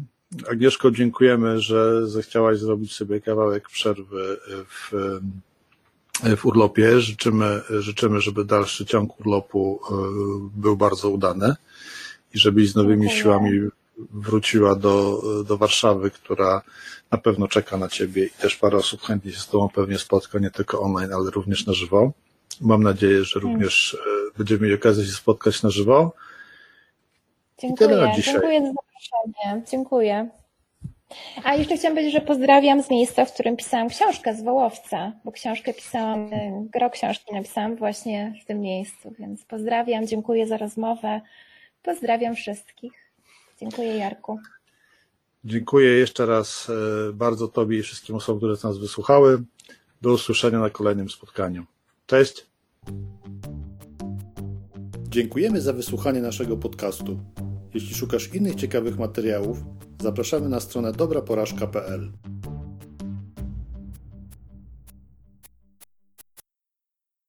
Agnieszko, dziękujemy, że zechciałaś zrobić sobie kawałek przerwy w, w urlopie. Życzymy, życzymy, żeby dalszy ciąg urlopu był bardzo udany i żebyś z nowymi siłami wróciła do, do Warszawy, która na pewno czeka na Ciebie i też parę osób chętnie się z Tobą pewnie spotka, nie tylko online, ale również na żywo. Mam nadzieję, że również e, będziemy mieli okazję się spotkać na żywo. Dziękuję, dziękuję za zaproszenie. Dziękuję. A jeszcze chciałam powiedzieć, że pozdrawiam z miejsca, w którym pisałam książkę z Wołowca, bo książkę pisałam, gro książki napisałam właśnie w tym miejscu, więc pozdrawiam, dziękuję za rozmowę, pozdrawiam wszystkich. Dziękuję Jarku. Dziękuję jeszcze raz e, bardzo Tobie i wszystkim osobom, które nas wysłuchały. Do usłyszenia na kolejnym spotkaniu. Cześć. Dziękujemy za wysłuchanie naszego podcastu. Jeśli szukasz innych ciekawych materiałów, zapraszamy na stronę dobraporażka.pl.